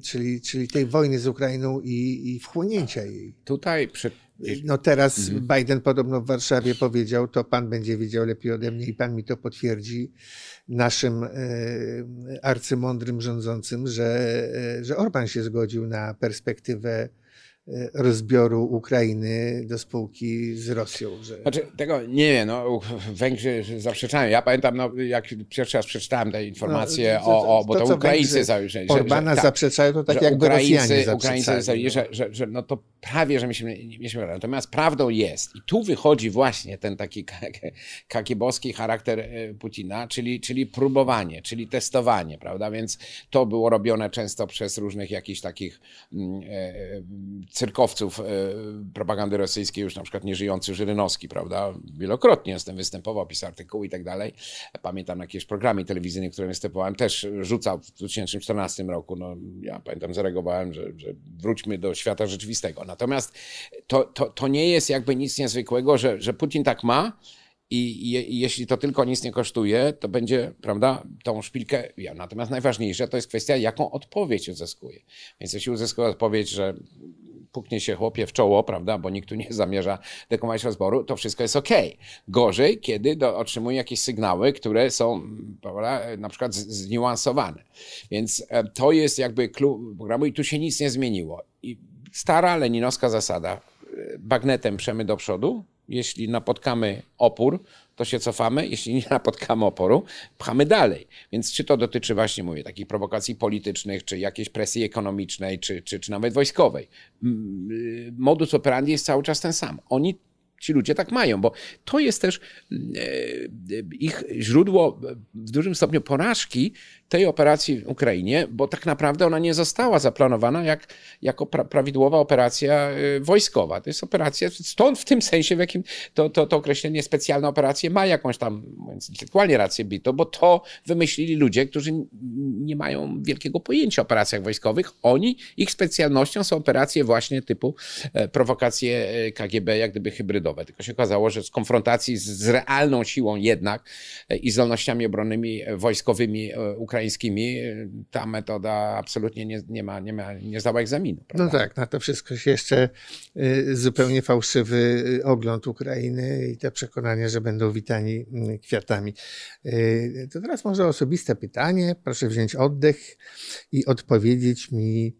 czyli, czyli tej wojny z Ukrainą i, i wchłonięcia jej. Tutaj przy no teraz mhm. Biden podobno w Warszawie powiedział, to pan będzie wiedział lepiej ode mnie i pan mi to potwierdzi, naszym e, arcymądrym rządzącym, że, e, że Orban się zgodził na perspektywę rozbioru Ukrainy do spółki z Rosją. Że... Znaczy, tego nie wiem, no, Węgrzy zaprzeczają. Ja pamiętam, no, jak pierwszy raz przeczytałem te informacje no, o, o, bo to, to Ukraińcy założyli. Orbana że, tak, zaprzeczają, to tak jakby Ukraińcy, Rosjanie Ukraińcy no. że, że, że no to prawie, że myśmy mieliśmy Natomiast prawdą jest, i tu wychodzi właśnie ten taki kakieboski charakter e, Putina, czyli, czyli próbowanie, czyli testowanie, prawda? Więc to było robione często przez różnych jakichś takich mm, e, e, cyrkowców propagandy rosyjskiej, już na przykład nieżyjący Żyrynowski, prawda? Wielokrotnie tym występował, pisał artykuły i tak dalej. Pamiętam na jakieś programy telewizyjne, które występowałem, też rzucał w 2014 roku. No, ja pamiętam, zareagowałem, że, że wróćmy do świata rzeczywistego. Natomiast to, to, to nie jest jakby nic niezwykłego, że, że Putin tak ma, i, i, jeśli to tylko nic nie kosztuje, to będzie, prawda, tą szpilkę ja. Natomiast najważniejsze to jest kwestia, jaką odpowiedź uzyskuje. Więc jeśli uzyskuje odpowiedź, że puknie się chłopie w czoło, prawda, bo nikt tu nie zamierza dekomować rozboru, to wszystko jest ok. Gorzej, kiedy do, otrzymuje jakieś sygnały, które są, prawda, na przykład zniuansowane. Więc e, to jest jakby klucz programu i tu się nic nie zmieniło. I stara leninowska zasada. Bagnetem przemy do przodu. Jeśli napotkamy opór, to się cofamy. Jeśli nie napotkamy oporu, pchamy dalej. Więc czy to dotyczy właśnie, mówię, takich prowokacji politycznych, czy jakiejś presji ekonomicznej, czy, czy, czy nawet wojskowej. Modus operandi jest cały czas ten sam. Oni ci ludzie tak mają, bo to jest też e, ich źródło w dużym stopniu porażki tej operacji w Ukrainie, bo tak naprawdę ona nie została zaplanowana jak, jako pra, prawidłowa operacja e, wojskowa. To jest operacja, stąd w tym sensie, w jakim to, to, to określenie specjalna operacja ma jakąś tam, mówiąc intelektualnie rację bito, bo to wymyślili ludzie, którzy nie mają wielkiego pojęcia o operacjach wojskowych. Oni, ich specjalnością są operacje właśnie typu e, prowokacje KGB, jak gdyby hybrydowe. Tylko się okazało, że z konfrontacji z, realną siłą jednak e, i zdolnościami obronnymi e, wojskowymi e, ta metoda absolutnie nie, nie, ma, nie, ma, nie zdała egzaminu. No prawda? No tak, na to wszystko się jeszcze zupełnie fałszywy ogląd Ukrainy i te przekonania, że będą witani mm, kwiatami. To teraz może osobiste pytanie. Proszę wziąć oddech i odpowiedzieć mi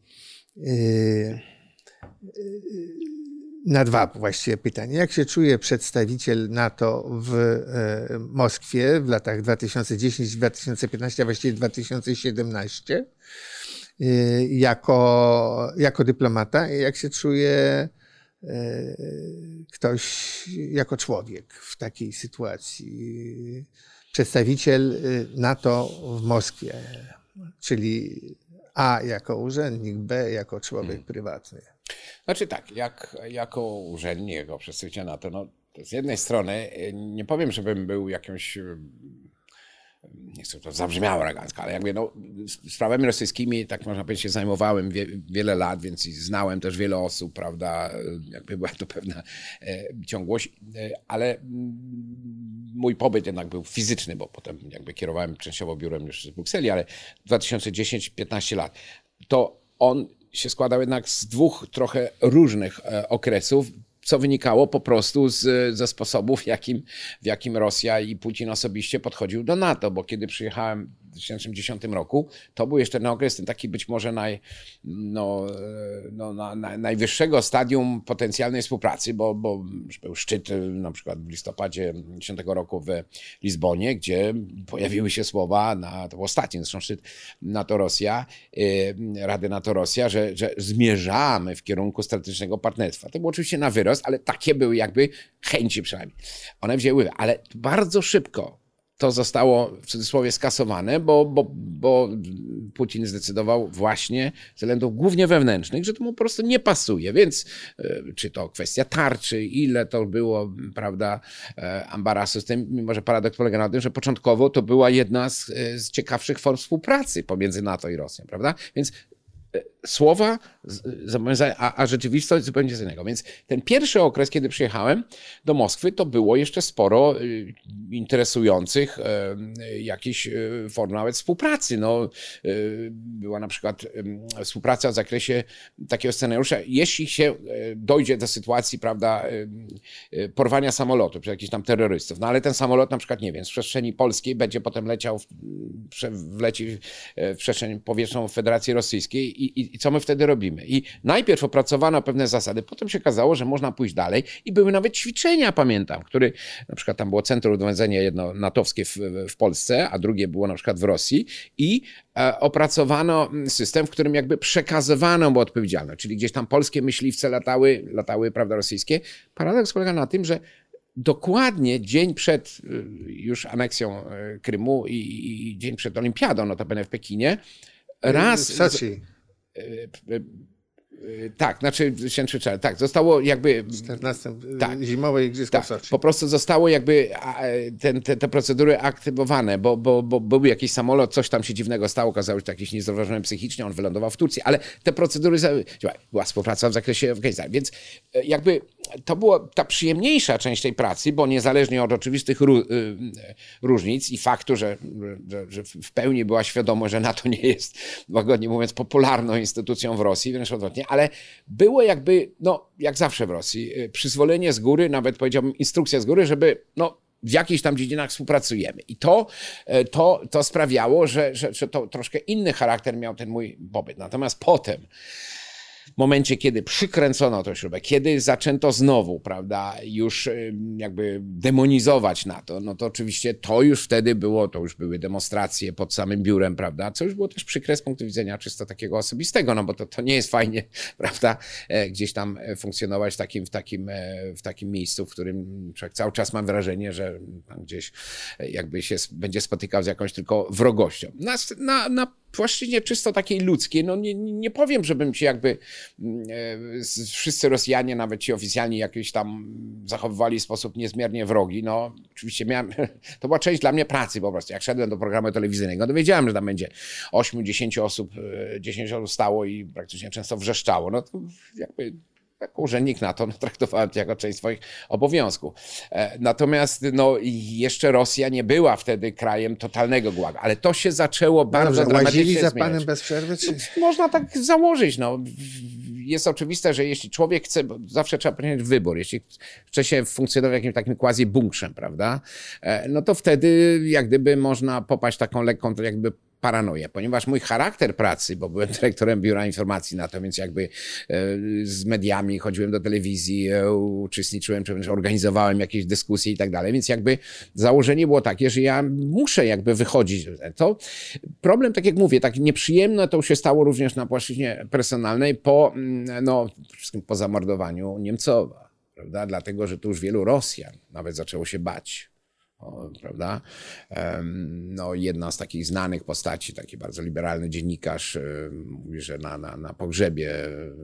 na dwa właściwie pytania. Jak się czuje przedstawiciel NATO w e, Moskwie w latach 2010-2015, a właściwie 2017 e, jako, jako dyplomata jak się czuje e, ktoś jako człowiek w takiej sytuacji? Przedstawiciel NATO w Moskwie, czyli A jako urzędnik, B jako człowiek hmm. prywatny. Znaczy tak, jak, jako urzędnik, jako przedstawiciel NATO, no, z jednej strony e, nie powiem, żebym był jakimś e, nie chcę to zabrzmiało elegancko, ale jakby no, sprawami rosyjskimi, tak można powiedzieć, się zajmowałem wie, wiele lat, więc znałem też wiele osób, prawda, jakby była to pewna e, ciągłość, e, ale mój pobyt jednak był fizyczny, bo potem jakby kierowałem częściowo biurem już z Brukseli, ale 2010-15 lat, to on się składał jednak z dwóch trochę różnych e, okresów, co wynikało po prostu z, ze sposobów, w jakim, w jakim Rosja i Putin osobiście podchodził do NATO, bo kiedy przyjechałem 2010 roku, to był jeszcze ten okres, ten taki być może naj, no, no, na, na, najwyższego stadium potencjalnej współpracy, bo, bo był szczyt na przykład w listopadzie 2010 roku w Lizbonie, gdzie pojawiły się słowa, na, to był ostatni zresztą szczyt NATO-Rosja, Rady NATO-Rosja, że, że zmierzamy w kierunku strategicznego partnerstwa. To było oczywiście na wyrost, ale takie były jakby chęci przynajmniej. One wzięły, ale bardzo szybko to zostało w cudzysłowie skasowane, bo, bo, bo Putin zdecydował właśnie z względów głównie wewnętrznych, że to mu po prostu nie pasuje. Więc e, czy to kwestia tarczy, ile to było, prawda, e, ambarasu z tym, mimo że paradoks polega na tym, że początkowo to była jedna z, e, z ciekawszych form współpracy pomiędzy NATO i Rosją, prawda? Więc słowa, zobowiązania, a, a rzeczywistość zupełnie co innego. Więc ten pierwszy okres, kiedy przyjechałem do Moskwy, to było jeszcze sporo y, interesujących y, jakichś y, form nawet współpracy. No, była na przykład współpraca w zakresie takiego scenariusza, jeśli się dojdzie do sytuacji, prawda, porwania samolotu przez jakichś tam terrorystów, no ale ten samolot na przykład, nie wiem, z przestrzeni polskiej będzie potem leciał, w, wleci w przestrzeń powietrzną Federacji Rosyjskiej i, i, i co my wtedy robimy? I najpierw opracowano pewne zasady, potem się okazało, że można pójść dalej i były nawet ćwiczenia, pamiętam, który na przykład tam było centrum dowodzenia jedno natowskie w, w Polsce, a drugie było na przykład w Rosji i e, opracowano system, w którym jakby przekazywano mu odpowiedzialność, czyli gdzieś tam polskie myśliwce latały, latały, prawda, rosyjskie. Paradoks polega na tym, że dokładnie dzień przed y, już aneksją y, Krymu i, i dzień przed olimpiadą, notabene w Pekinie, raz... W Soczi. E, e, tak, znaczy się tak, zostało jakby... 14 tak, zimowe igrzyska tak, w Soczi. Po prostu zostało jakby ten, te, te procedury aktywowane, bo, bo, bo był jakiś samolot, coś tam się dziwnego stało, okazało się, jakiś niezauważony psychicznie, on wylądował w Turcji, ale te procedury, była współpraca w zakresie Afganistanu, więc e, jakby to była ta przyjemniejsza część tej pracy, bo niezależnie od oczywistych różnic i faktu, że, że, że w pełni była świadomość, że NATO nie jest, łagodnie mówiąc, popularną instytucją w Rosji, wręcz odwrotnie, ale było jakby, no jak zawsze w Rosji, y, przyzwolenie z góry, nawet powiedziałbym instrukcja z góry, żeby no, w jakichś tam dziedzinach współpracujemy. I to, y, to, to sprawiało, że, że, że to troszkę inny charakter miał ten mój pobyt. Natomiast potem w momencie, kiedy przykręcono tę śrubę, kiedy zaczęto znowu, prawda, już jakby demonizować na to, no to oczywiście to już wtedy było, to już były demonstracje pod samym biurem, prawda, co już było też przykre z punktu widzenia czysto takiego osobistego, no bo to, to nie jest fajnie, prawda, e, gdzieś tam e, funkcjonować w takim, w takim, e, w takim miejscu, w którym człowiek cały czas mam wrażenie, że gdzieś jakby się będzie spotykał z jakąś tylko wrogością. Na, na, na płaszczyźnie czysto takiej ludzkiej, no nie, nie powiem, żebym się jakby mm, e, wszyscy Rosjanie, nawet ci oficjalni jakieś tam zachowywali w sposób niezmiernie wrogi. No oczywiście miałem, to była część dla mnie pracy po prostu. Jak szedłem do programu telewizyjnego, to wiedziałem, że tam będzie 8-10 osób, 10 e, osób stało i praktycznie często wrzeszczało. No to jakby jako urzędnik NATO no, traktowałem to jako część swoich obowiązków. E, natomiast no, jeszcze Rosja nie była wtedy krajem totalnego gułagu, ale to się zaczęło bardzo Dobrze, dramatycznie za zmieniać. panem bez przerwy? Czy... No, można tak założyć. No. Jest oczywiste, że jeśli człowiek chce, bo zawsze trzeba podjąć wybór, jeśli chce się funkcjonować jakimś takim quasi bunkrem, prawda, e, no to wtedy jak gdyby można popaść taką lekką jakby paranoję, ponieważ mój charakter pracy, bo byłem dyrektorem Biura Informacji na to, więc jakby e, z mediami chodziłem do telewizji, e, uczestniczyłem, czy organizowałem jakieś dyskusje i tak dalej, więc jakby założenie było takie, że ja muszę jakby wychodzić. To problem, tak jak mówię, tak nieprzyjemne to się stało również na płaszczyźnie personalnej po, mm, no, wszystkim po zamordowaniu Niemcowa, prawda? Dlatego, że tu już wielu Rosjan nawet zaczęło się bać prawda? No, jedna z takich znanych postaci, taki bardzo liberalny dziennikarz, mówi, że na, na, na pogrzebie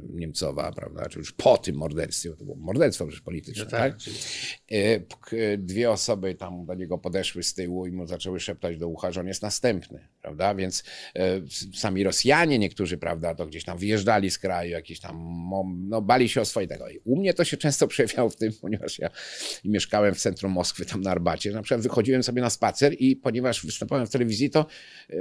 Niemcowa, prawda, czy już po tym morderstwie, to było morderstwo przecież polityczne, no tak? tak? k- dwie osoby tam do niego podeszły z tyłu i mu zaczęły szeptać do ucha, że on jest następny, prawda? Więc s- sami Rosjanie niektórzy, prawda, to gdzieś tam wyjeżdżali z kraju, jakieś tam, no bali się o swoje tego. I u mnie to się często przejawiało w tym, ponieważ ja mieszkałem w centrum Moskwy, tam na Arbacie, na przykład wychodziłem sobie na spacer i ponieważ występowałem w telewizji, to e,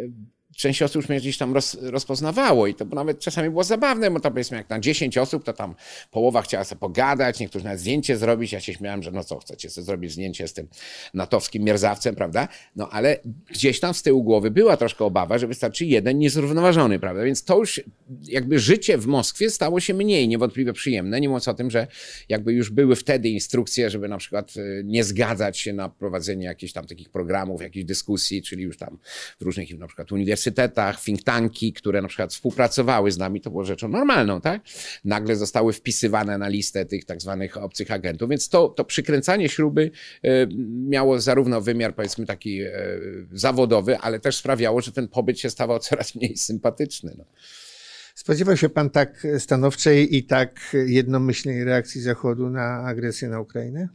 część osób już mnie gdzieś tam roz, rozpoznawało i to nawet czasami było zabawne, bo to powiedzmy jak na 10 osób, to tam połowa chciała sobie pogadać, niektórzy nawet zdjęcie zrobić, ja się śmiałem, że no co, chcecie sobie zrobić zdjęcie z tym natowskim mierzawcem, prawda? No ale gdzieś tam z tyłu głowy była troszkę obawa, że wystarczy jeden niezrównoważony, prawda? Więc to już jakby życie w Moskwie stało się mniej niewątpliwie przyjemne, nie mówiąc o tym, że jakby już były wtedy instrukcje, żeby na przykład e, nie zgadzać się na prowadzenie jakichś tam takich programów, jakichś dyskusji, czyli już tam w różnych na przykład uniwersytetach, think tanki, które na przykład współpracowały z nami, to było rzeczą normalną, tak? Nagle zostały wpisywane na listę tych tak zwanych obcych agentów, więc to, to przykręcanie śruby e, miało zarówno wymiar powiedzmy taki e, zawodowy, ale też sprawiało, że ten pobyt się stawał coraz mniej sympatyczny. No. Spodziewał się pan tak stanowczej i tak jednomyślnej reakcji Zachodu na agresję na Ukrainę?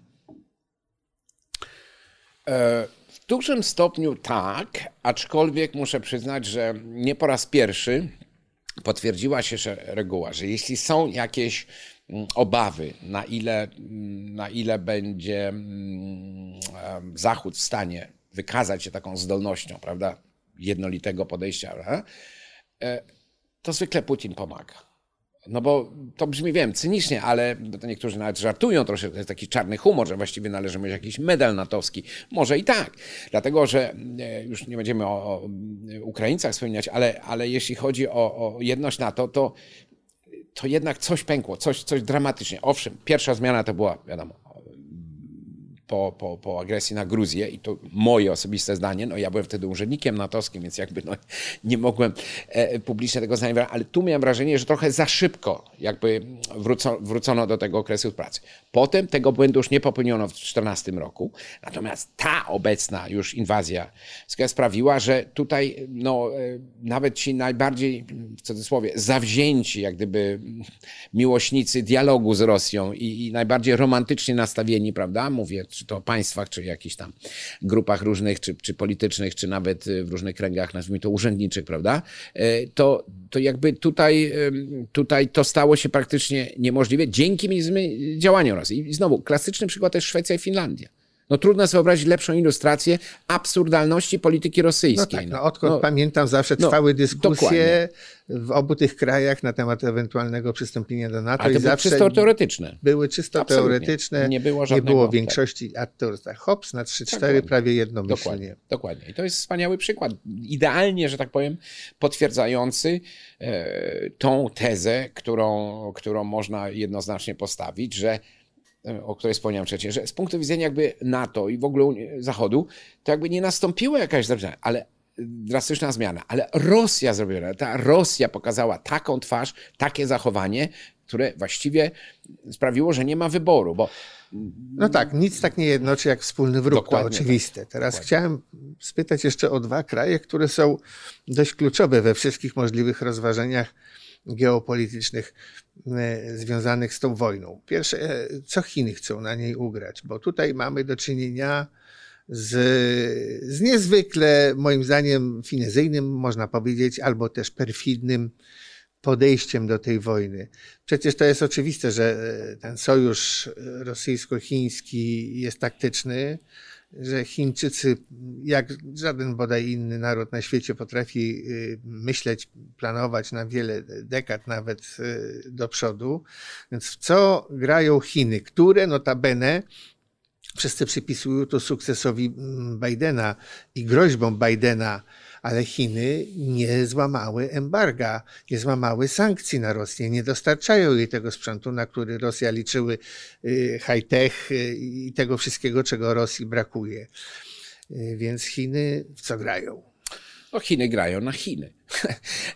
E, dużym stopniu tak, aczkolwiek muszę przyznać, że nie po raz pierwszy potwierdziła się reguła, że jeśli są jakieś mm, obawy, na ile, mm, na ile będzie mm, Zachód w stanie wykazać się taką zdolnością, prawda, jednolitego podejścia, e, to zwykle Putin pomaga. No bo to brzmi, wiem, cynicznie, ale to niektórzy nawet żartują troszkę, to jest taki czarny humor, że właściwie należy mieć jakiś medal natowski. Może i tak, dlatego że e, już nie będziemy o, o Ukraińcach wspominać, ale, ale jeśli chodzi o, o jedność NATO, to, to jednak coś pękło, coś, coś dramatycznie. Owszem, pierwsza zmiana to była, wiadomo, po, po, po agresji na Gruzję i to moje osobiste zdanie, no ja byłem wtedy urzędnikiem natowskim, więc jakby no, nie mogłem e, publicznie tego zdania ale tu miałem wrażenie, że trochę za szybko jakby wróco, wrócono do tego okresu pracy. Potem tego błędu już nie popełniono w 2014 roku, natomiast ta obecna już inwazja sprawiła, że tutaj no, e, nawet ci najbardziej, w cudzysłowie, zawzięci jak gdyby miłośnicy dialogu z Rosją i, i najbardziej romantycznie nastawieni, prawda, mówię, czy to państwach, czy jakichś tam grupach różnych, czy, czy politycznych, czy nawet w różnych kręgach, nazwijmy to urzędniczych, prawda, e, to, to jakby tutaj, tutaj to stało się praktycznie niemożliwe dzięki zmy- działaniom. I znowu, klasyczny przykład to jest Szwecja i Finlandia. No trudno sobie wyobrazić lepszą ilustrację absurdalności polityki No rosyjskiej. tak, no odkąd pamiętam, zawsze no, trwały dyskusje dokładnie. w obu tych krajach na temat ewentualnego przystąpienia do NATO Ale to było zawsze czysto teoretyczne. były czysto Absolutnie. teoretyczne, Nie było nie żadnego- było tak. większości, tak hops na 3-4 Dokładnie. prawie jednomyślnie. Dokładnie, dokładnie. I to jest wspaniały przykład. Idealnie, że tak powiem, potwierdzający e, tą tezę, którą, którą można jednoznacznie postawić, że o której wspomniałem wcześniej, że z punktu widzenia jakby NATO i w ogóle Zachodu, to jakby nie nastąpiła jakaś zmiana, ale drastyczna zmiana, ale Rosja zrobiła, ta Rosja pokazała taką twarz, takie zachowanie, które właściwie sprawiło, że nie ma wyboru, bo No tak, nic tak nie jednoczy jak wspólny wróg, Dokładnie to oczywiste. Teraz Dokładnie. chciałem spytać jeszcze o dwa kraje, które są dość kluczowe we wszystkich możliwych rozważaniach geopolitycznych e, związanych z tą wojną. Pierwsze, e, co Chiny chcą na niej ugrać, bo tutaj mamy do czynienia z, z niezwykle, moim zdaniem, finezyjnym, można powiedzieć, albo też perfidnym podejściem do tej wojny. Przecież to jest oczywiste, że e, ten sojusz rosyjsko-chiński jest taktyczny, że Chińczycy, jak żaden bodaj inny naród na świecie, potrafi y, myśleć, planować na wiele dekad nawet y, do przodu. Więc w co grają Chiny, które notabene wszyscy przypisują to sukcesowi mm, Bidena i groźbom Bidena, ale Chiny nie złamały embarga, nie złamały sankcji na Rosję, nie dostarczają jej tego sprzętu, na który Rosja liczyły y, high-tech y, i tego wszystkiego, czego Rosji brakuje. Y, Więc Chiny w co grają? No Chiny grają na Chiny.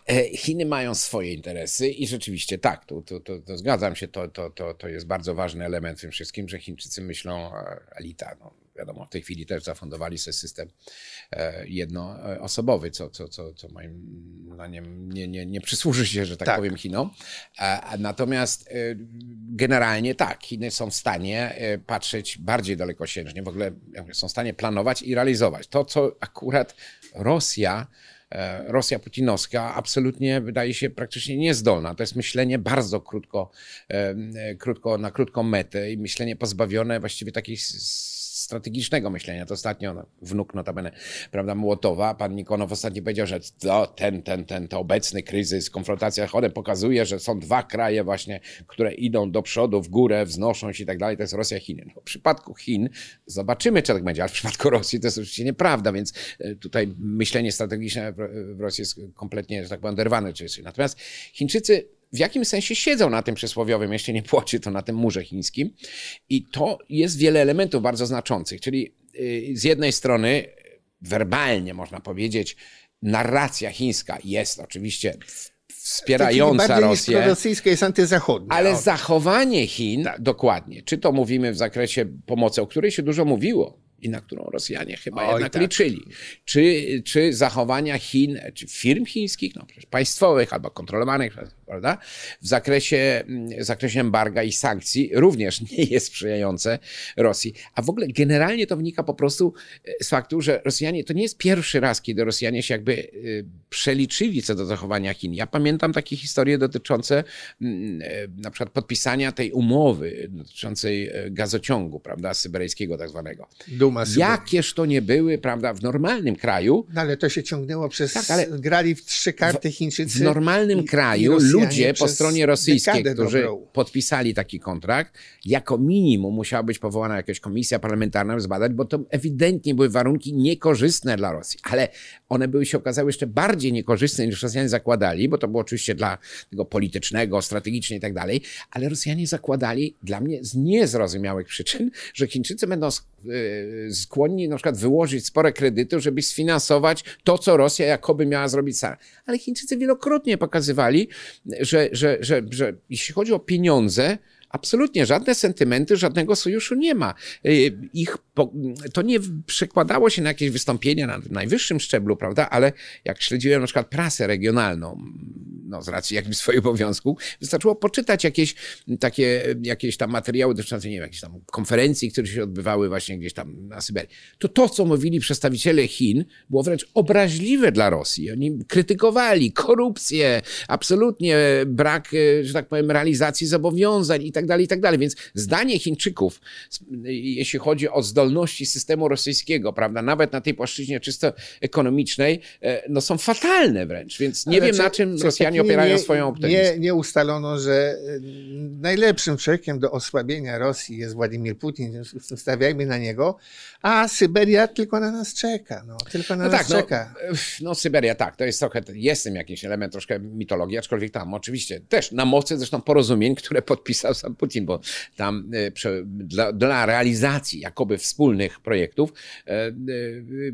E, Chiny mają swoje interesy i rzeczywiście tak, to, to, to, to zgadzam się, to, to, to, to jest bardzo ważny element w tym wszystkim, że Chińczycy myślą, e, elita, no, wiadomo, w tej chwili też zafundowali sobie system e, jednoosobowy, co, co, co, co moim zdaniem nie, nie, nie przysłuży się, że tak, Tak. powiem, Chinom. A Natomiast e, generalnie tak, Chiny są w stanie e, patrzeć bardziej dalekosiężnie, w ogóle są w stanie planować i realizować. To, co akurat Rosja e, Rosja putinowska absolutnie wydaje się praktycznie niezdolna. To jest myślenie bardzo krótko, e, e, krótko na krótką metę i myślenie pozbawione właściwie takiej strategicznego myślenia. To ostatnio no, wnuk notabene, prawda, Młotowa, pan Nikonow ostatnio powiedział, że to, ten, ten, ten, to obecny kryzys, konfrontacja Zachodem pokazuje, że są dwa kraje właśnie, które idą do przodu, w górę, wznoszą się i tak dalej, to jest Rosja Chiny. No, w przypadku Chin zobaczymy, czy tak będzie, ale w przypadku Rosji to jest oczywiście nieprawda, więc e, tutaj myślenie strategiczne w Rosji jest kompletnie, że tak powiem, jest- Natomiast Chińczycy w jakim sensie siedzą na tym przysłowiowym, jeśli nie płocie, to na tym murze chińskim. I to jest wiele elementów bardzo znaczących. Czyli y, z jednej strony werbalnie można powiedzieć, narracja chińska jest oczywiście wspierająca Rosję. prorosyjska jest antyzachodnia. Ale O, zachowanie Chin, dokładnie, czy to mówimy w zakresie pomocy, o której się dużo mówiło i na którą Rosjanie chyba Oj, jednak tak. liczyli, czy, czy zachowania Chin, czy firm chińskich, no przecież państwowych albo kontrolowanych, prawda, w zakresie, w zakresie embarga i sankcji również nie jest sprzyjające Rosji. A w ogóle generalnie to wynika po prostu e, z faktu, że Rosjanie, to nie jest pierwszy raz, kiedy Rosjanie się jakby y, przeliczyli co do zachowania Chin. Ja pamiętam takie historie dotyczące mm, e, na przykład podpisania tej umowy dotyczącej e, gazociągu, prawda, syberyjskiego tak zwanego. Duma Syberii. Jakież to nie były, prawda, w normalnym kraju, No ale to się ciągnęło przez... Tak, ale grali w trzy karty Chińczycy. w normalnym i- i kraju ludzie po stronie rosyjskiej, którzy dobrą. podpisali taki kontrakt, jako minimum musiała być powołana jakaś komisja parlamentarna, by zbadać, bo to ewidentnie były warunki niekorzystne dla Rosji. Ale one były się okazały jeszcze bardziej niekorzystne niż Rosjanie zakładali, bo to było oczywiście dla tego politycznego, strategicznie i tak dalej, ale Rosjanie zakładali dla mnie z niezrozumiałych przyczyn, że Chińczycy będą yy, skłonni na przykład wyłożyć spore kredyty, żeby sfinansować to, co Rosja jakoby miała zrobić sama. Ale Chińczycy wielokrotnie pokazywali, że, że, że, że jeśli chodzi o pieniądze, Absolutnie, żadne sentymenty, żadnego sojuszu nie ma. Y, Ich, to nie przekładało się na jakieś wystąpienia na najwyższym szczeblu, prawda? Ale jak śledziłem na przykład prasę regionalną, no z racji jakimś swoich obowiązków, wystarczyło poczytać jakieś takie, jakieś tam materiały dotyczące, nie wiem, jakichś tam konferencji, które się odbywały właśnie gdzieś tam na Syberii. To to, co mówili przedstawiciele Chin, było wręcz obraźliwe dla Rosji. Oni krytykowali korupcję, absolutnie brak, e, że tak powiem, realizacji zobowiązań i tak dalej, i tak dalej. Więc zdanie Chińczyków, jeśli chodzi o zdolności systemu rosyjskiego, prawda, nawet na tej płaszczyźnie czysto ekonomicznej, e, no są fatalne wręcz. Więc nie Ale wiem, czy- na czym czy Rosjanie nie- opierają nie- swoją optymizm. Nie, nie ustalono, że y, najlepszym człowiekiem do osłabienia Rosji jest Władimir Putin, stawiajmy na niego, a Syberia tylko na nas czeka. No, tylko na No nas tak, no, czeka. no Syberia tak, to jest trochę, jest w tym jakiś element troszkę mitologii, aczkolwiek tam oczywiście też na mocy zresztą porozumień, które podpisał sam Putin, bo tam e, dla, dla realizacji jakoby wspólnych projektów e, e,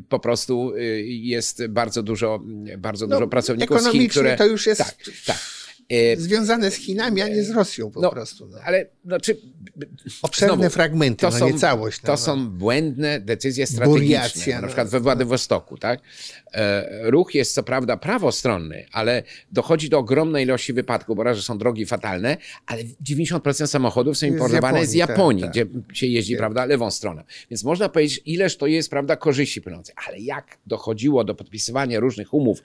po prostu jest bardzo dużo, bardzo No, dużo pracowników z Chin, które... to już jest Tak, tak. E, związane z Chinami, a nie z Rosją po no, prostu. No. Ale znaczy, Obszerne znowu, fragmenty, to no są, nie całość. No, To no. są błędne decyzje strategiczne. Buriacja, na no. przykład we Władywostoku, tak? E, Ruch jest co prawda prawostronny, ale dochodzi do ogromnej ilości wypadków, bo raz, że są drogi fatalne, ale 90% samochodów są importowane z Japonii, Japonii, tak, gdzie się jeździ, Tak. prawda, lewą stroną. Więc można powiedzieć, ileż to jest, prawda, korzyści płynących. Ale jak dochodziło do podpisywania różnych umów,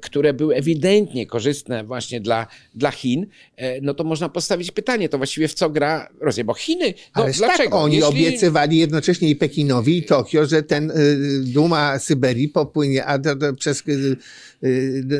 które były ewidentnie korzystne właśnie dla, dla Chin, e, no to można postawić pytanie, to właściwie w co gra Rosja? Bo Chiny, no Ale dlaczego? tak, oni Jeśli- obiecywali jednocześnie i Pekinowi, i Tokio, że ten y, Duma Syberii popłynie a do, do, przez, do,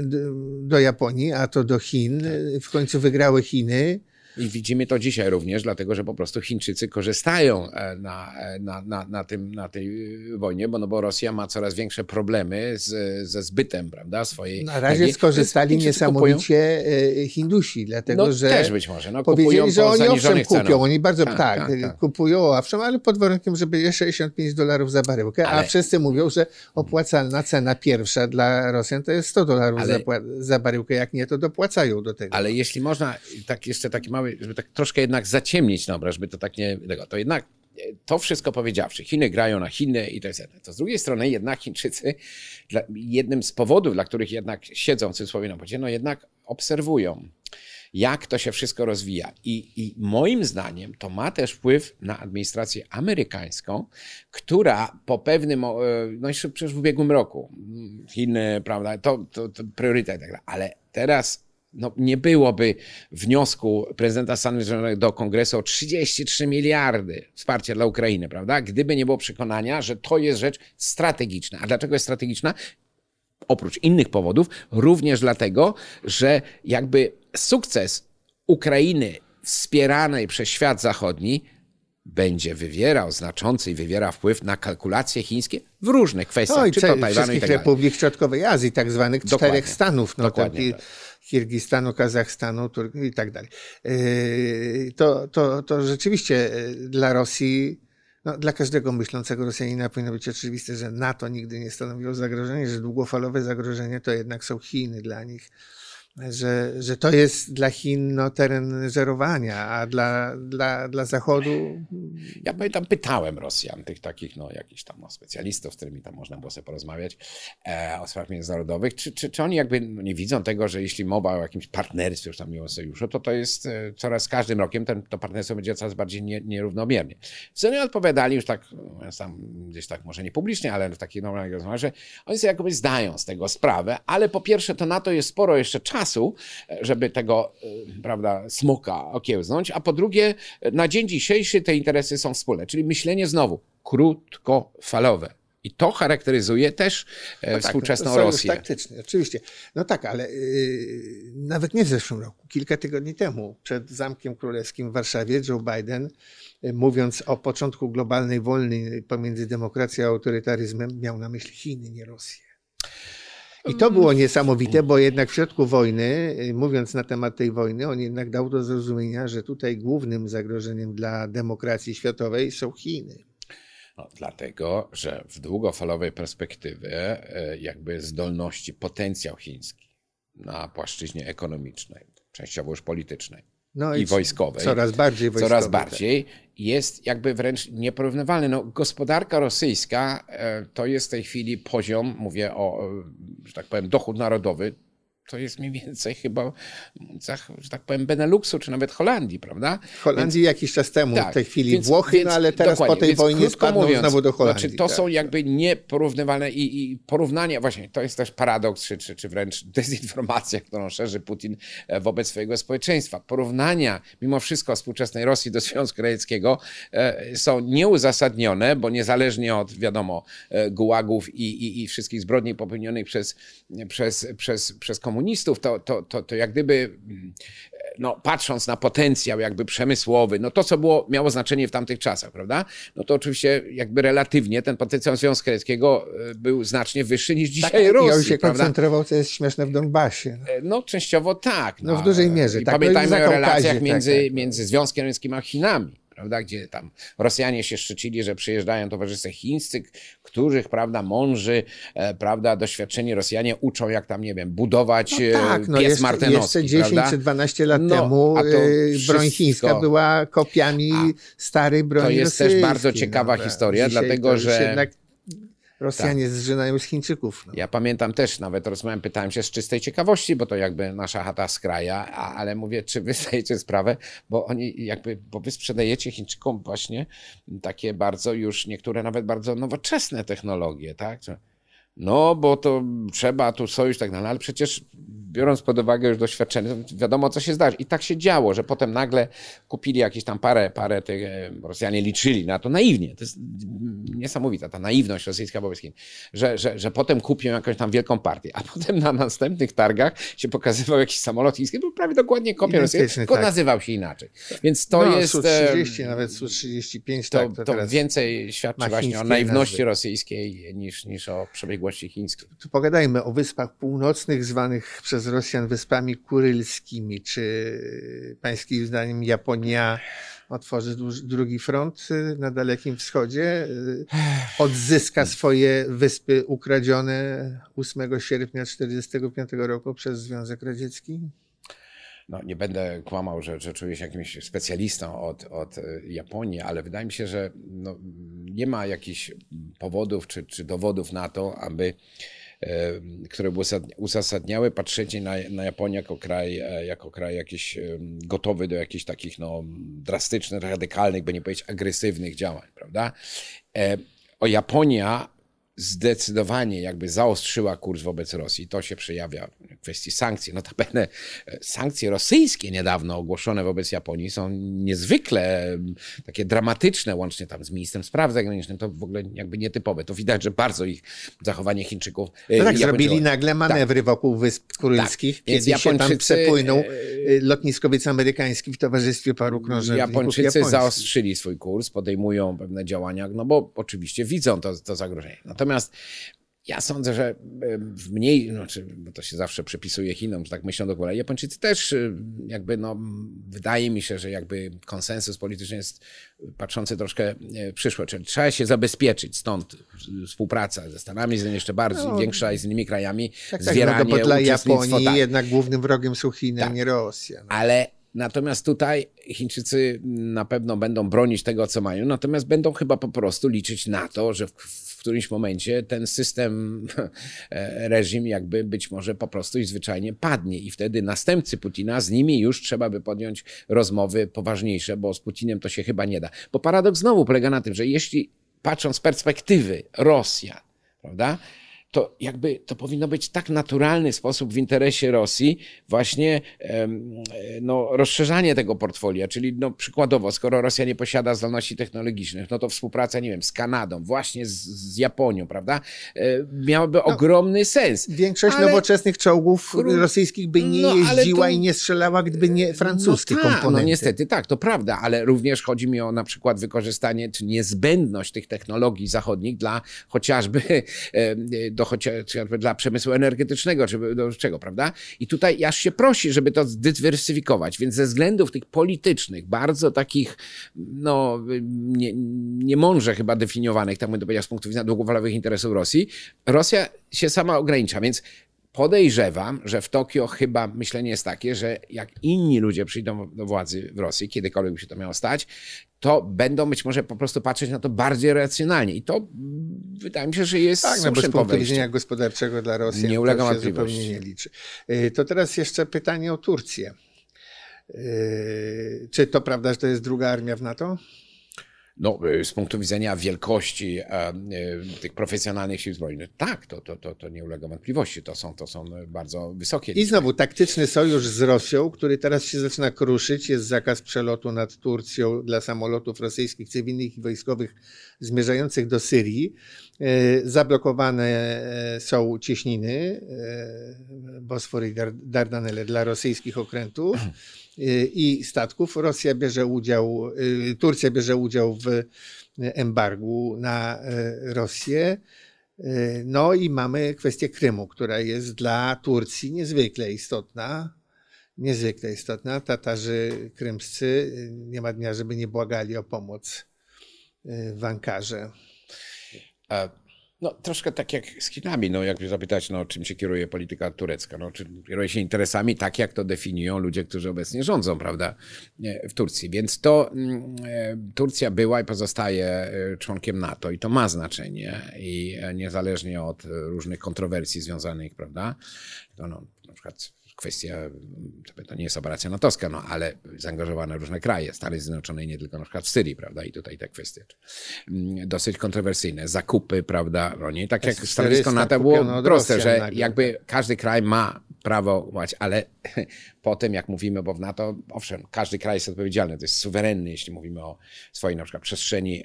do, Japonii, a to do Chin. W końcu wygrały Chiny. I widzimy to dzisiaj również, dlatego że po prostu Chińczycy korzystają e, na, e, na, na, na, tym, na tej y, wojnie, bo, no bo Rosja ma coraz większe problemy z, ze zbytem prawda, swojej. Na razie energii. skorzystali Chińczycy niesamowicie y, Hindusi, dlatego no, że też być może. No, kupują powiedzieli, że oni owszem kupią, oni bardzo Tak, tak, tak, tak. kupują owszem, ale pod warunkiem, żeby je 65 dolarów za baryłkę, a Ale- wszyscy mówią, że opłacalna cena pierwsza dla Rosjan to jest 100 dolarów Ale- za, za baryłkę, jak nie, to dopłacają do tego. Ale jeśli można, tak jeszcze taki mały, żeby tak troszkę jednak zaciemnić na obraz, żeby to tak nie tego, to jednak to wszystko powiedziawszy, Chiny grają na Chiny i to jest jedno. To z drugiej strony jednak Chińczycy, dla, jednym z powodów, dla których jednak siedzą w cudzysłowie na pocie, no jednak obserwują jak to się wszystko rozwija. I, I, moim zdaniem to ma też wpływ na administrację amerykańską, która po pewnym, e, no jeszcze przecież w ubiegłym roku, Chiny, prawda, to, to, to priorytet, tak ale teraz no, nie byłoby wniosku prezydenta Stanów Zjednoczonych do kongresu o 33 miliardy wsparcia dla Ukrainy, prawda? Gdyby nie było przekonania, że to jest rzecz strategiczna. A dlaczego jest strategiczna? Oprócz innych powodów, również dlatego, że jakby sukces Ukrainy wspieranej przez świat zachodni będzie wywierał znaczący i wywiera wpływ na kalkulacje chińskie w różnych kwestiach, no czy to Tajwanu i tak dalej. republik Środkowej Azji, tak zwanych Dokładnie. czterech stanów, no Dokładnie, tak. Kirgistanu, Kazachstanu Tur- i tak dalej. Yy, to, to, to rzeczywiście yy, dla Rosji, no, dla każdego myślącego Rosjanina powinno być oczywiste, że NATO nigdy nie stanowiło zagrożenia, że długofalowe zagrożenie to jednak są Chiny dla nich że, że to jest dla Chin no, teren żerowania, a dla, dla, dla Zachodu. Ja pamiętam, pytałem Rosjan, tych takich, no, jakichś tam no, specjalistów, z którymi tam można było sobie porozmawiać e, o sprawach międzynarodowych, czy, czy, czy oni jakby no, nie widzą tego, że jeśli mowa o jakimś partnerstwie, już tam miło sojuszu, to to jest e, coraz każdym rokiem ten, to partnerstwo będzie coraz bardziej nie, nierównomiernie. Co oni odpowiadali już tak, no, sam gdzieś tak może nie publicznie, ale w takich normalnych rozmowach, że oni sobie jakoby zdają z tego sprawę, ale po pierwsze to na to jest sporo jeszcze czasu, czasu, żeby tego, e, prawda, smoka okiełznąć, a po drugie, na dzień dzisiejszy te interesy są wspólne, czyli myślenie znowu krótkofalowe. I to charakteryzuje też e, no tak, współczesną no Rosję. taktyczny, oczywiście. No tak, ale yy, nawet nie w zeszłym roku, kilka tygodni temu, przed Zamkiem Królewskim w Warszawie, Joe Biden, yy, mówiąc o początku globalnej wojny pomiędzy demokracją a autorytaryzmem, miał na myśli Chiny, nie Rosję. I to było niesamowite, bo jednak w środku wojny, y, mówiąc na temat tej wojny, on jednak dał do zrozumienia, że tutaj głównym zagrożeniem dla demokracji światowej są Chiny. No, dlatego, że w długofalowej perspektywie y, jakby zdolności, potencjał chiński na płaszczyźnie ekonomicznej, częściowo już politycznej, no i, i wojskowej. Coraz bardziej wojskowej. Coraz bardziej jest jakby wręcz nieporównywalny. No, gospodarka rosyjska e, to jest w tej chwili poziom, mówię o, że tak powiem, dochód narodowy to jest mniej więcej chyba, że tak powiem, Beneluxu, czy nawet Holandii, prawda? Holandii więc, jakiś czas temu, tak, w tej chwili więc, Włochy, więc, no ale teraz po tej wojnie spadną mówiąc, znowu do Holandii. Znaczy, to tak. są jakby nieporównywalne i, i, porównanie, właśnie to jest też paradoks, czy, czy, czy wręcz dezinformacja, którą szerzy Putin e, wobec swojego społeczeństwa. Porównania mimo wszystko współczesnej Rosji do Związku Radzieckiego e, są nieuzasadnione, bo niezależnie od, wiadomo, e, gułagów i, i, i wszystkich zbrodni popełnionych przez, przez, przez, przez komunistów, komunistów, to, to, to, to jak gdyby, no, patrząc na potencjał jakby przemysłowy, no to, co było, miało znaczenie w tamtych czasach, prawda? No to oczywiście jakby relatywnie ten potencjał Związku Radzieckiego e, był znacznie wyższy niż dzisiaj tak, Rosji. I on się prawda? koncentrował, co jest śmieszne w Donbasie. E, no częściowo tak. No, no w dużej mierze. I tak, pamiętajmy o relacjach tak, między, tak, tak. między Związkiem Radzieckim a Chinami prawda, gdzie tam Rosjanie się szczycili, że przyjeżdżają towarzysze chińscy, których, prawda, mąży, e, prawda, doświadczeni Rosjanie uczą, jak tam, nie wiem, budować no tak, no pies jeszcze, martenowski, Jeszcze 10 prawda? czy 12 lat no, temu e, broń chińska była kopiami a, starej broni To jest rosyjskiej. też bardzo ciekawa no, historia, dlatego, że... Jednak Rosjanie tak. zżynają z Chińczyków. No. Ja pamiętam też, nawet rozmawiałem, pytałem się z czystej ciekawości, bo to jakby nasza chata z kraja, a, ale mówię, czy wy zdajecie sprawę, bo oni jakby, bo wy sprzedajecie Chińczykom właśnie takie bardzo już, niektóre nawet bardzo nowoczesne technologie, tak? No, bo to trzeba tu sojusz tak dalej, ale przecież biorąc pod uwagę już doświadczenie, wiadomo co się zdarzy. I tak się działo, że potem nagle kupili jakieś tam parę, parę tych, e, Rosjanie liczyli na to naiwnie. To jest niesamowita ta naiwność rosyjska wobec Chin, że, że, że potem kupią jakąś tam wielką partię, a potem na następnych targach się pokazywał jakiś samolot chiński, był prawie dokładnie kopią rosyjską, tylko tak. nazywał się inaczej. Więc to no, jest... Su-30, nawet Su-35, to, tak, to, to więcej świadczy właśnie o naiwności nazwy. rosyjskiej niż, niż o chińskiej. Tu pogadajmy o Wyspach Północnych, zwanych przez Rosjan wyspami kurylskimi. Czy pańskim zdaniem Japonia otworzy drugi front y, na Dalekim Wschodzie? Y, odzyska swoje wyspy ukradzione 8 sierpnia 1945 roku przez Związek Radziecki? No, nie będę kłamał, że, że czuję się jakimś specjalistą od, od e, Japonii, ale wydaje mi się, że no, nie ma jakichś powodów czy, czy dowodów na to, aby e, które by uzasadniały patrzenie na, na Japonię jako kraj, e, jako kraj jakiś gotowy do jakichś takich no, drastycznych, radykalnych, by nie powiedzieć agresywnych działań, prawda? O Japonia zdecydowanie jakby zaostrzyła kurs wobec Rosji. To się przejawia w kwestii sankcji. Notabene e, sankcje rosyjskie niedawno ogłoszone wobec Japonii są niezwykle takie dramatyczne, łącznie tam z ministrem spraw zagranicznych. To w ogóle jakby nietypowe. To widać, że bardzo ich zachowanie Chińczyków... E, no tak, zrobili nagle manewry tak. wokół Wysp Kurylskich, tak. kiedy Japończycy, się tam przepłynął e, lotniskowiec amerykański w towarzystwie paru krążowników Japończycy japońskich. zaostrzyli swój kurs, podejmują pewne działania, no bo oczywiście widzą to, to zagrożenie. Natomiast ja sądzę, że w mniej, znaczy, bo to się zawsze przypisuje Chinom, że tak myślą dokładnie. Japończycy też y, jakby, no, wydaje mi się, że jakby konsensus polityczny jest patrzący troszkę e, w przyszłość. Czyli trzeba się zabezpieczyć, stąd współpraca ze Stanami Zjednoczonymi jeszcze bardziej no, większa i z innymi krajami, tak, zwieranie, tak, no, bo dla Japonii tak. jednak głównym wrogiem są Chiny, tak. a nie Rosja. No. Ale Natomiast tutaj Chińczycy na pewno będą bronić tego, co mają, natomiast będą chyba po prostu liczyć na to, że w którymś momencie ten system, e, reżim jakby być może po prostu i zwyczajnie padnie i wtedy następcy Putina, z nimi już trzeba by podjąć rozmowy poważniejsze, bo z Putinem to się chyba nie da. Bo paradoks znowu polega na tym, że jeśli patrząc z perspektywy Rosja, prawda, to jakby to powinno być tak naturalny sposób w interesie Rosji właśnie no, rozszerzanie tego portfolio, czyli no, przykładowo, skoro Rosja nie posiada zdolności technologicznych, no to współpraca, nie wiem, z Kanadą, właśnie z, z Japonią, prawda, e, miałaby no, ogromny sens. Większość ale, nowoczesnych czołgów rosyjskich by nie no, jeździła to, i nie strzelała, gdyby nie francuskie no, ta, komponenty. No niestety tak, to prawda, ale również chodzi mi o na przykład wykorzystanie, czy niezbędność tych technologii zachodnich dla chociażby do do chociażby dla przemysłu energetycznego, czy do czego, prawda? I tutaj aż się prosi, żeby to zdywersyfikować, więc ze względów tych politycznych, bardzo takich, no, nie, nie mądrze chyba definiowanych, tak bym to powiedział, z punktu widzenia długofalowych interesów Rosji, Rosja się sama ogranicza, więc Podejrzewam, że w Tokio chyba myślenie jest takie, że jak inni ludzie przyjdą do władzy w Rosji, kiedykolwiek by się to miało stać, to będą być może po prostu patrzeć na to bardziej racjonalnie. I to wydaje mi się, że jest tak, no bo z punktu widzenia gospodarczego dla Rosji nie ulega to się zupełnie nie liczy. Y, to teraz jeszcze pytanie o Turcję. Y, czy to prawda, że to jest druga armia w NATO? No, e, z punktu widzenia wielkości e, e, tych profesjonalnych sił zbrojnych, tak, to, to, to, to nie ulega wątpliwości. To są, to są bardzo wysokie. I znowu taktyczny sojusz z Rosją, który teraz się zaczyna kruszyć. Jest zakaz przelotu nad Turcją dla samolotów rosyjskich, cywilnych i wojskowych zmierzających do Syrii. Zablokowane są cieśniny Bosfor i Dardanelle dla rosyjskich okrętów. Y, i statków. Rosja bierze udział, y, Turcja bierze udział w embargu na y, Rosję. No i mamy kwestię Krymu, która jest dla Turcji niezwykle istotna. Niezwykle istotna. Tatarzy krymscy nie ma dnia, żeby nie błagali o pomoc w Ankarze. No, troszkę tak jak z Chinami, no, jakby zapytać, no, czym się kieruje polityka turecka. No, czy kieruje się interesami tak, jak to definiują ludzie, którzy obecnie rządzą, prawda, w Turcji. Więc to mm, e, Turcja była i pozostaje e, członkiem NATO i to ma znaczenie i e, niezależnie od różnych kontrowersji związanych, prawda, to no, na przykład kwestia, to nie jest operacja natowska, no ale zaangażowane różne kraje, Stany Zjednoczone i nie tylko na przykład w Syrii, prawda, i tutaj te kwestie mm, dosyć kontrowersyjne, zakupy, prawda, no nie, tak jak stanowisko NATO było proste, że jakby każdy kraj ma prawo ale potem jak mówimy, bo w NATO, owszem, każdy kraj jest odpowiedzialny, to jest suwerenny, jeśli mówimy o swojej na przykład przestrzeni,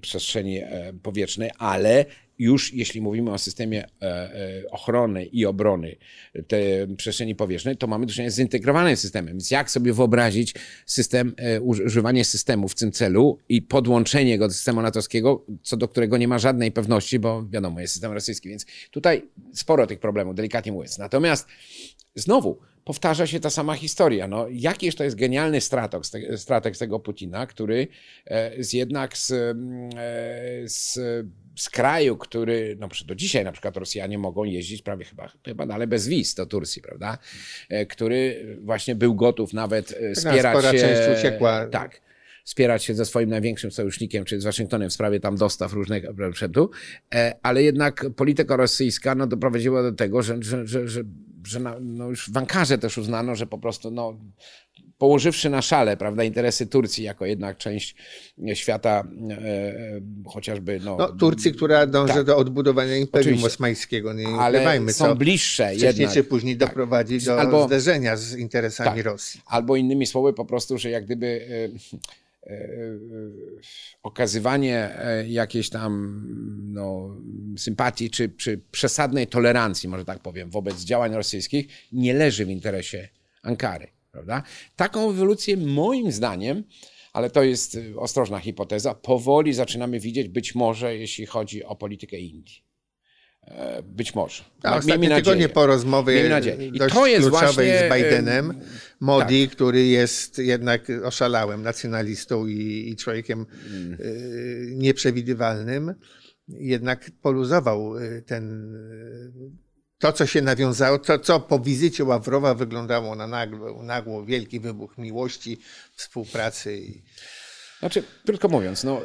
przestrzeni e, powietrznej, ale już jeśli mówimy o systemie e, e, ochrony i obrony tej przestrzeni powietrznej, to mamy do czynienia z zintegrowanym systemem. Więc jak sobie wyobrazić system, używanie systemu w tym celu i podłączenie go do systemu natowskiego, co do którego nie ma żadnej pewności, bo wiadomo, jest system rosyjski, więc tutaj sporo tych problemów, delikatnie mówiąc. Natomiast znowu, powtarza się ta sama historia. No, jakiż to jest genialny strateg z tego Putina, który e, z jednak z, mm, e, z z kraju, który, no do dzisiaj na przykład Rosjanie mogą jeździć prawie chyba, chyba dalej bez wiz do Turcji, prawda? E, który właśnie był gotów nawet e, wspierać spora się. część uciekła. Tak. Wspierać się ze swoim największym sojusznikiem, czyli z Waszyngtonem w sprawie tam dostaw różnego sprzętu, e, ale jednak polityka rosyjska no, doprowadziła do tego, że, że, że, że, że na, no już w Ankarze też uznano, że po prostu no, położywszy na szale prawda, interesy Turcji jako jednak część świata, e, e, chociażby. No, No, Turcji, która dąży Tak. do odbudowania Imperium Oczywiście. Osmańskiego, nie ale ukrywajmy, są co bliższe wcześniej jednak. czy później Tak. doprowadzi do Albo- zderzenia z interesami Tak. Rosji. Albo innymi słowy, po prostu, że jak gdyby e, e, e, okazywanie jakiejś tam no, sympatii czy, czy przesadnej tolerancji, może tak powiem, wobec działań rosyjskich nie leży w interesie Ankary. Prawda? Taką ewolucję moim zdaniem, ale to jest e, ostrożna hipoteza, powoli zaczynamy widzieć być może, jeśli chodzi o politykę Indii. E, Być może. A Miejmy ostatnie nadzieję. tygodnie po rozmowie Miejmy dość to jest kluczowej właśnie, z Bidenem, em, Modi, który jest jednak oszalałym nacjonalistą i, i człowiekiem Mm. y, nieprzewidywalnym, jednak poluzował y, ten y, to, co się nawiązało, to, co po wizycie Ławrowa wyglądało na nagło, wielki wybuch miłości, współpracy. I... Znaczy, krótko mówiąc, no,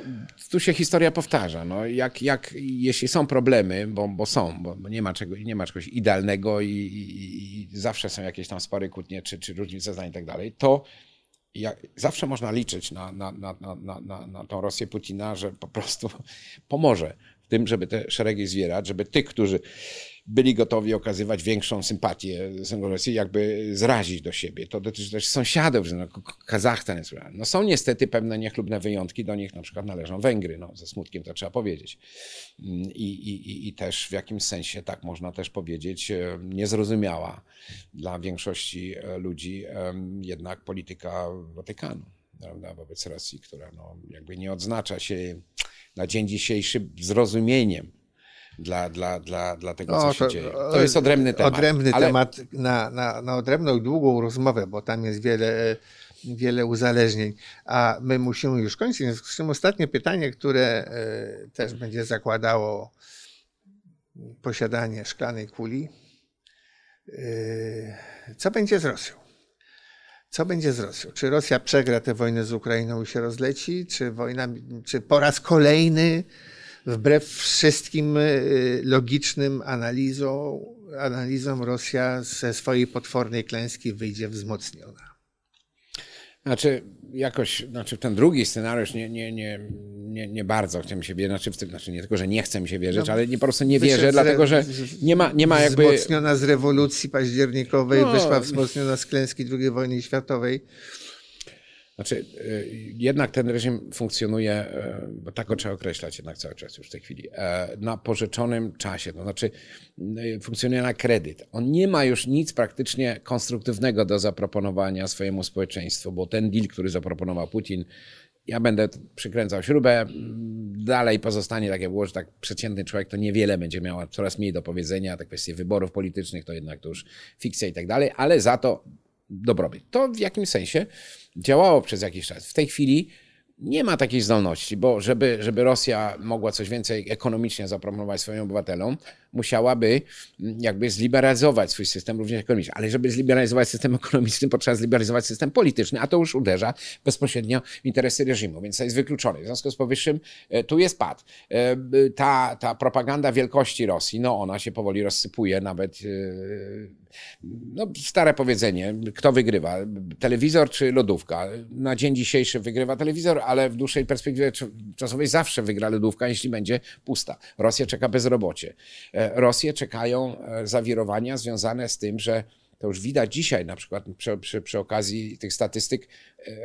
tu się historia powtarza. No, jak, jak, jeśli są problemy, bo, bo są, bo, nie, ma czego, nie ma czegoś idealnego i, i, i zawsze są jakieś tam spory, kłótnie czy, czy różnice zdań i tak dalej, to jak, zawsze można liczyć na, na, na, na, na, na, na tą Rosję Putina, że po prostu pomoże w tym, żeby te szeregi zwierać, żeby tych, którzy byli gotowi okazywać większą sympatię Rosji, jakby zrazić do siebie. To dotyczy też sąsiadów, że no, Kazachstan jest. No są niestety pewne niechlubne wyjątki, do nich na przykład należą Węgry, no, ze smutkiem to trzeba powiedzieć. Mm, I, i, i- też w jakimś sensie, tak można też powiedzieć, e, niezrozumiała dla większości e, ludzi em, jednak polityka Watykanu prawda, wobec Rosji, która no, jakby nie odznacza się na dzień dzisiejszy zrozumieniem dla, dla, dla, dla tego, co O, się dzieje. To jest odrębny temat. Odrębny ale- temat na, na, na odrębną, długą rozmowę, bo tam jest wiele, wiele uzależnień. A my musimy już kończyć. W związku z czym ostatnie pytanie, które e, też będzie zakładało posiadanie szklanej kuli. E, Co będzie z Rosją? Co będzie z Rosją? Czy Rosja przegra tę wojnę z Ukrainą i się rozleci? Czy wojna, czy po raz kolejny, wbrew wszystkim y, logicznym analizom, analizom Rosja ze swojej potwornej klęski wyjdzie wzmocniona? Znaczy, jakoś, znaczy ten drugi scenariusz nie, nie, nie, nie, nie bardzo chcę mi się wierzyć. Znaczy, w tym, znaczy nie tylko, że nie chcę mi się wierzyć, No, ale nie, po prostu nie wierzę, dlatego że nie ma, nie ma jakby... Wzmocniona z rewolucji październikowej, No. wyszła wzmocniona z klęski II wojny światowej. Znaczy, y, jednak ten reżim funkcjonuje, y, bo tak go trzeba określać jednak cały czas już w tej chwili, e, na pożyczonym czasie. To znaczy, y, funkcjonuje na kredyt. On nie ma już nic praktycznie konstruktywnego do zaproponowania swojemu społeczeństwu, bo ten deal, który zaproponował Putin, ja będę przykręcał śrubę, dalej pozostanie tak jak było, że tak przeciętny człowiek to niewiele będzie miał coraz mniej do powiedzenia, te kwestie wyborów politycznych to jednak to już fikcja i tak dalej, ale za to dobrobyt. To w jakimś sensie działało przez jakiś czas. W tej chwili nie ma takiej zdolności, bo żeby, żeby Rosja mogła coś więcej ekonomicznie zaproponować swoim obywatelom, musiałaby mm, jakby zliberalizować swój system również ekonomiczny. Ale żeby zliberalizować system ekonomiczny, potrzeba zliberalizować system polityczny, a to już uderza bezpośrednio w interesy reżimu, więc to jest wykluczone. W związku z powyższym e, tu jest pad. E, Ta, ta propaganda wielkości Rosji, no ona się powoli rozsypuje, nawet e, no, stare powiedzenie, kto wygrywa, telewizor czy lodówka? Na dzień dzisiejszy wygrywa telewizor, ale w dłuższej perspektywie cz- czasowej zawsze wygra lodówka, jeśli będzie pusta. Rosja czeka bezrobocie. Rosję czekają e, zawirowania związane z tym, że to już widać dzisiaj na przykład przy, przy, przy okazji tych statystyk,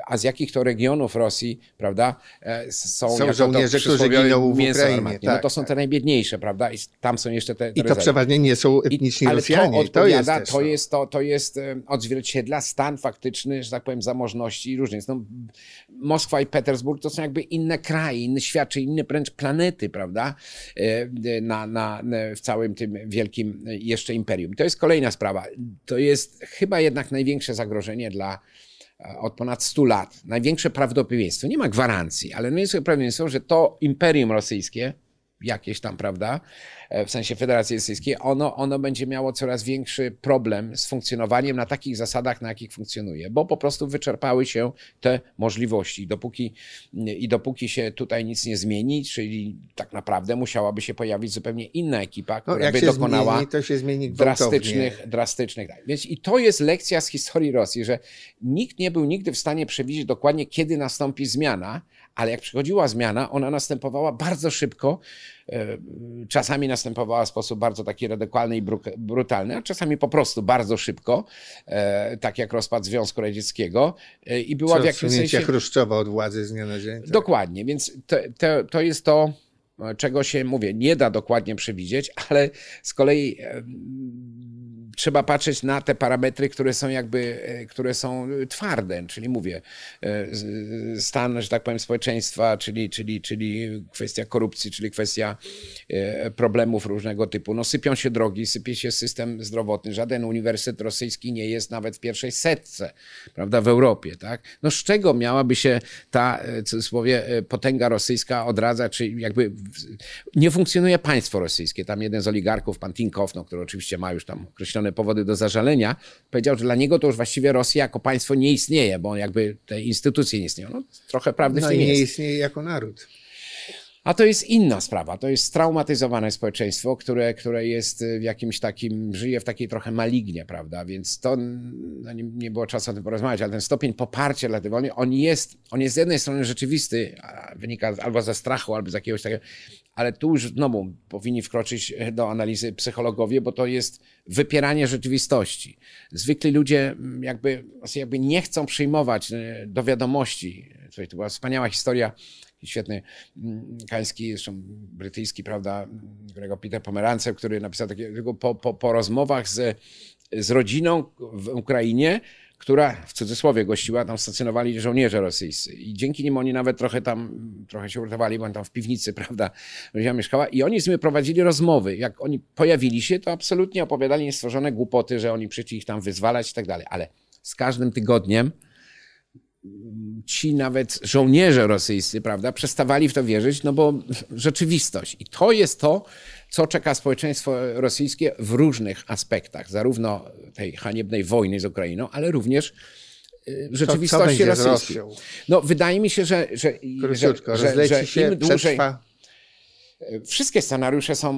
a z jakich to regionów Rosji, prawda, e, są, Są żołnierze, którzy giną w Ukrainie. No tak, to są tak. te najbiedniejsze, prawda, i tam są jeszcze te, te I to przeważnie nie są I- etniczni ale Rosjanie. To, I to jest to no. jest, to, to jest odzwierciedla stan faktyczny, że tak powiem, zamożności i różnic. No, Moskwa i Petersburg to są jakby inne kraje, inny świat, czy inne wręcz planety, prawda, E, na, na, w całym tym wielkim e, jeszcze imperium. To jest kolejna sprawa. To jest chyba jednak największe zagrożenie dla od ponad 100 lat. Największe prawdopodobieństwo, nie ma gwarancji, ale największe prawdopodobieństwo, że to imperium rosyjskie jakieś tam, prawda, e, w sensie Federacji Rosyjskiej, ono, ono będzie miało coraz większy problem z funkcjonowaniem na takich zasadach, na jakich funkcjonuje, bo po prostu wyczerpały się te możliwości. Dopóki, I dopóki się tutaj nic nie zmieni, czyli tak naprawdę musiałaby się pojawić zupełnie inna ekipa, No, która jak by dokonała zmieni, to się zmieni gwałtownie. drastycznych, drastycznych. tak. Więc i to jest lekcja z historii Rosji, że nikt nie był nigdy w stanie przewidzieć dokładnie, kiedy nastąpi zmiana, ale jak przychodziła zmiana, ona następowała bardzo szybko. e, Czasami następowała w sposób bardzo taki radykalny i bru- brutalny, a czasami po prostu bardzo szybko, e, tak jak rozpad Związku Radzieckiego. e, I była Czy w jakimś sensie. Chruszczowa od władzy z dnia na dzień. tak. Dokładnie, więc to, to, to jest to, czego się mówię, nie da dokładnie przewidzieć, ale z kolei trzeba patrzeć na te parametry, które są jakby, e, które są twarde, czyli mówię, e, stan, że tak powiem, społeczeństwa, czyli, czyli, czyli kwestia korupcji, czyli kwestia e, problemów różnego typu. No sypią się drogi, sypie się system zdrowotny, żaden uniwersytet rosyjski nie jest nawet w pierwszej setce, prawda, w Europie, tak? No z czego miałaby się ta, cudzysłowie, potęga rosyjska odradzać, czy jakby nie funkcjonuje państwo rosyjskie. Tam jeden z oligarchów, pan Tinkow, no, który oczywiście ma już tam określone powody do zażalenia, powiedział, że dla niego to już właściwie Rosja jako państwo nie istnieje, bo jakby te instytucje nie istnieją. No, trochę prawdy w No tym i nie jest. istnieje jako naród. A to jest inna sprawa. To jest straumatyzowane społeczeństwo, które, które jest w jakimś takim, żyje w takiej trochę malignie, prawda? Więc to no nie, nie było czasu o tym porozmawiać, ale ten stopień poparcia dla tej wojny, on jest, on jest z jednej strony rzeczywisty, wynika albo ze strachu, albo z jakiegoś takiego, ale tu już znowu powinni wkroczyć do analizy psychologowie, bo to jest wypieranie rzeczywistości. Zwykli ludzie jakby, jakby nie chcą przyjmować e, do wiadomości. Słuchaj, to była wspaniała historia świetny mm, kański, zresztą brytyjski, prawda, którego Peter Pomerancew, który napisał takiego po, po, po rozmowach z, z rodziną w Ukrainie, która w cudzysłowie gościła, tam stacjonowali żołnierze rosyjscy. I dzięki nim oni nawet trochę tam, trochę się uratowali, bo tam w piwnicy, prawda, rodzina mieszkała. I oni z nimi prowadzili rozmowy. Jak oni pojawili się, to absolutnie opowiadali niestworzone głupoty, że oni przyszli ich tam wyzwalać i tak dalej, ale z każdym tygodniem ci nawet żołnierze rosyjscy, prawda, przestawali w to wierzyć, no bo rzeczywistość. I to jest to, co czeka społeczeństwo rosyjskie w różnych aspektach, zarówno tej haniebnej wojny z Ukrainą, ale również w Co, co rzeczywistości rosyjskiej. No, wydaje mi się, że, że, że, że, że im dłużej. przetrwa. Wszystkie scenariusze są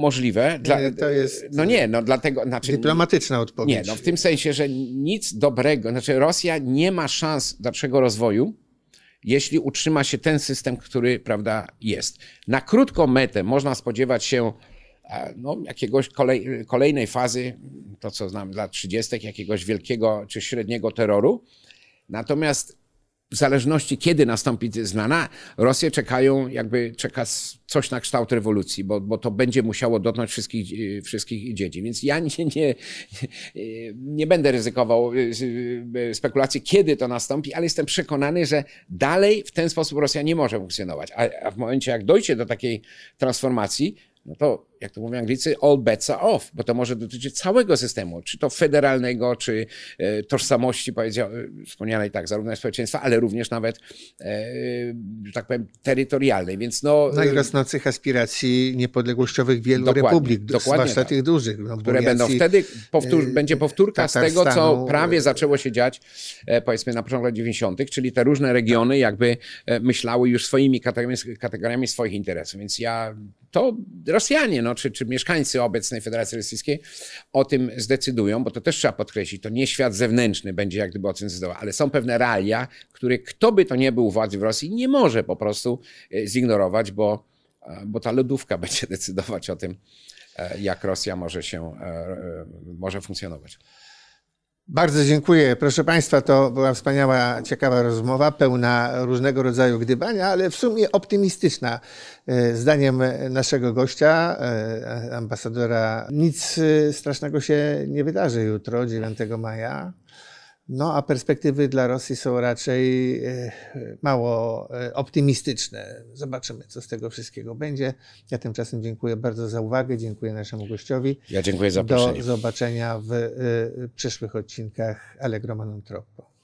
możliwe. Dla, Nie, to jest- No nie, no dlatego. Znaczy, Dyplomatyczna odpowiedź. nie, no w tym sensie, że nic dobrego, znaczy Rosja nie ma szans dalszego rozwoju, jeśli utrzyma się ten system, który prawda, jest. Na krótką metę można spodziewać się e, no, jakiegoś kolej, kolejnej fazy, to co znam z lat 30., jakiegoś wielkiego czy średniego terroru. Natomiast w zależności kiedy nastąpi zmiana, Rosję czekają, jakby czeka coś na kształt rewolucji, bo, bo to będzie musiało dotknąć wszystkich, e, wszystkich dzieci. Więc ja nie, nie, nie będę ryzykował e, e, spekulacji, kiedy to nastąpi, ale jestem przekonany, że dalej w ten sposób Rosja nie może funkcjonować. A, a w momencie, jak dojdzie do takiej transformacji, no to, jak to mówią Anglicy, all bets are off, bo to może dotyczyć całego systemu, czy to federalnego, czy e, tożsamości, e, wspomnianej tak, zarówno społeczeństwa, ale również nawet, e, że tak powiem, terytorialnej. Więc no, No i rosnących aspiracji niepodległościowych wielu Dokładnie, republik, dokładnie zwłaszcza tak. tych dużych. No, które będą wtedy, powtór, będzie powtórka z tego, co prawie zaczęło się dziać, powiedzmy, na początku lat 90., czyli te różne regiony jakby e, myślały już swoimi kategoriami, kategoriami swoich interesów. Więc ja, to Rosjanie, no, czy, czy mieszkańcy obecnej Federacji Rosyjskiej o tym zdecydują, bo to też trzeba podkreślić, to nie świat zewnętrzny będzie jak gdyby o tym zdecydował, ale są pewne realia, które kto by to nie był władzy w Rosji, nie może po prostu e, zignorować, bo, e, bo ta lodówka będzie decydować o tym, e, jak Rosja może się, może funkcjonować. Bardzo dziękuję. Proszę Państwa, to była wspaniała, ciekawa rozmowa, pełna różnego rodzaju gdybania, ale w sumie optymistyczna. E, Zdaniem naszego gościa, e, ambasadora, nic e, strasznego się nie wydarzy jutro, 9 maja. No, a perspektywy dla Rosji są raczej e, mało e, optymistyczne. Zobaczymy, co z tego wszystkiego będzie. Ja tymczasem dziękuję bardzo za uwagę, dziękuję naszemu gościowi. Ja dziękuję za Do zaproszenie. zobaczenia w y, przyszłych odcinkach Allegro Manon Troppo.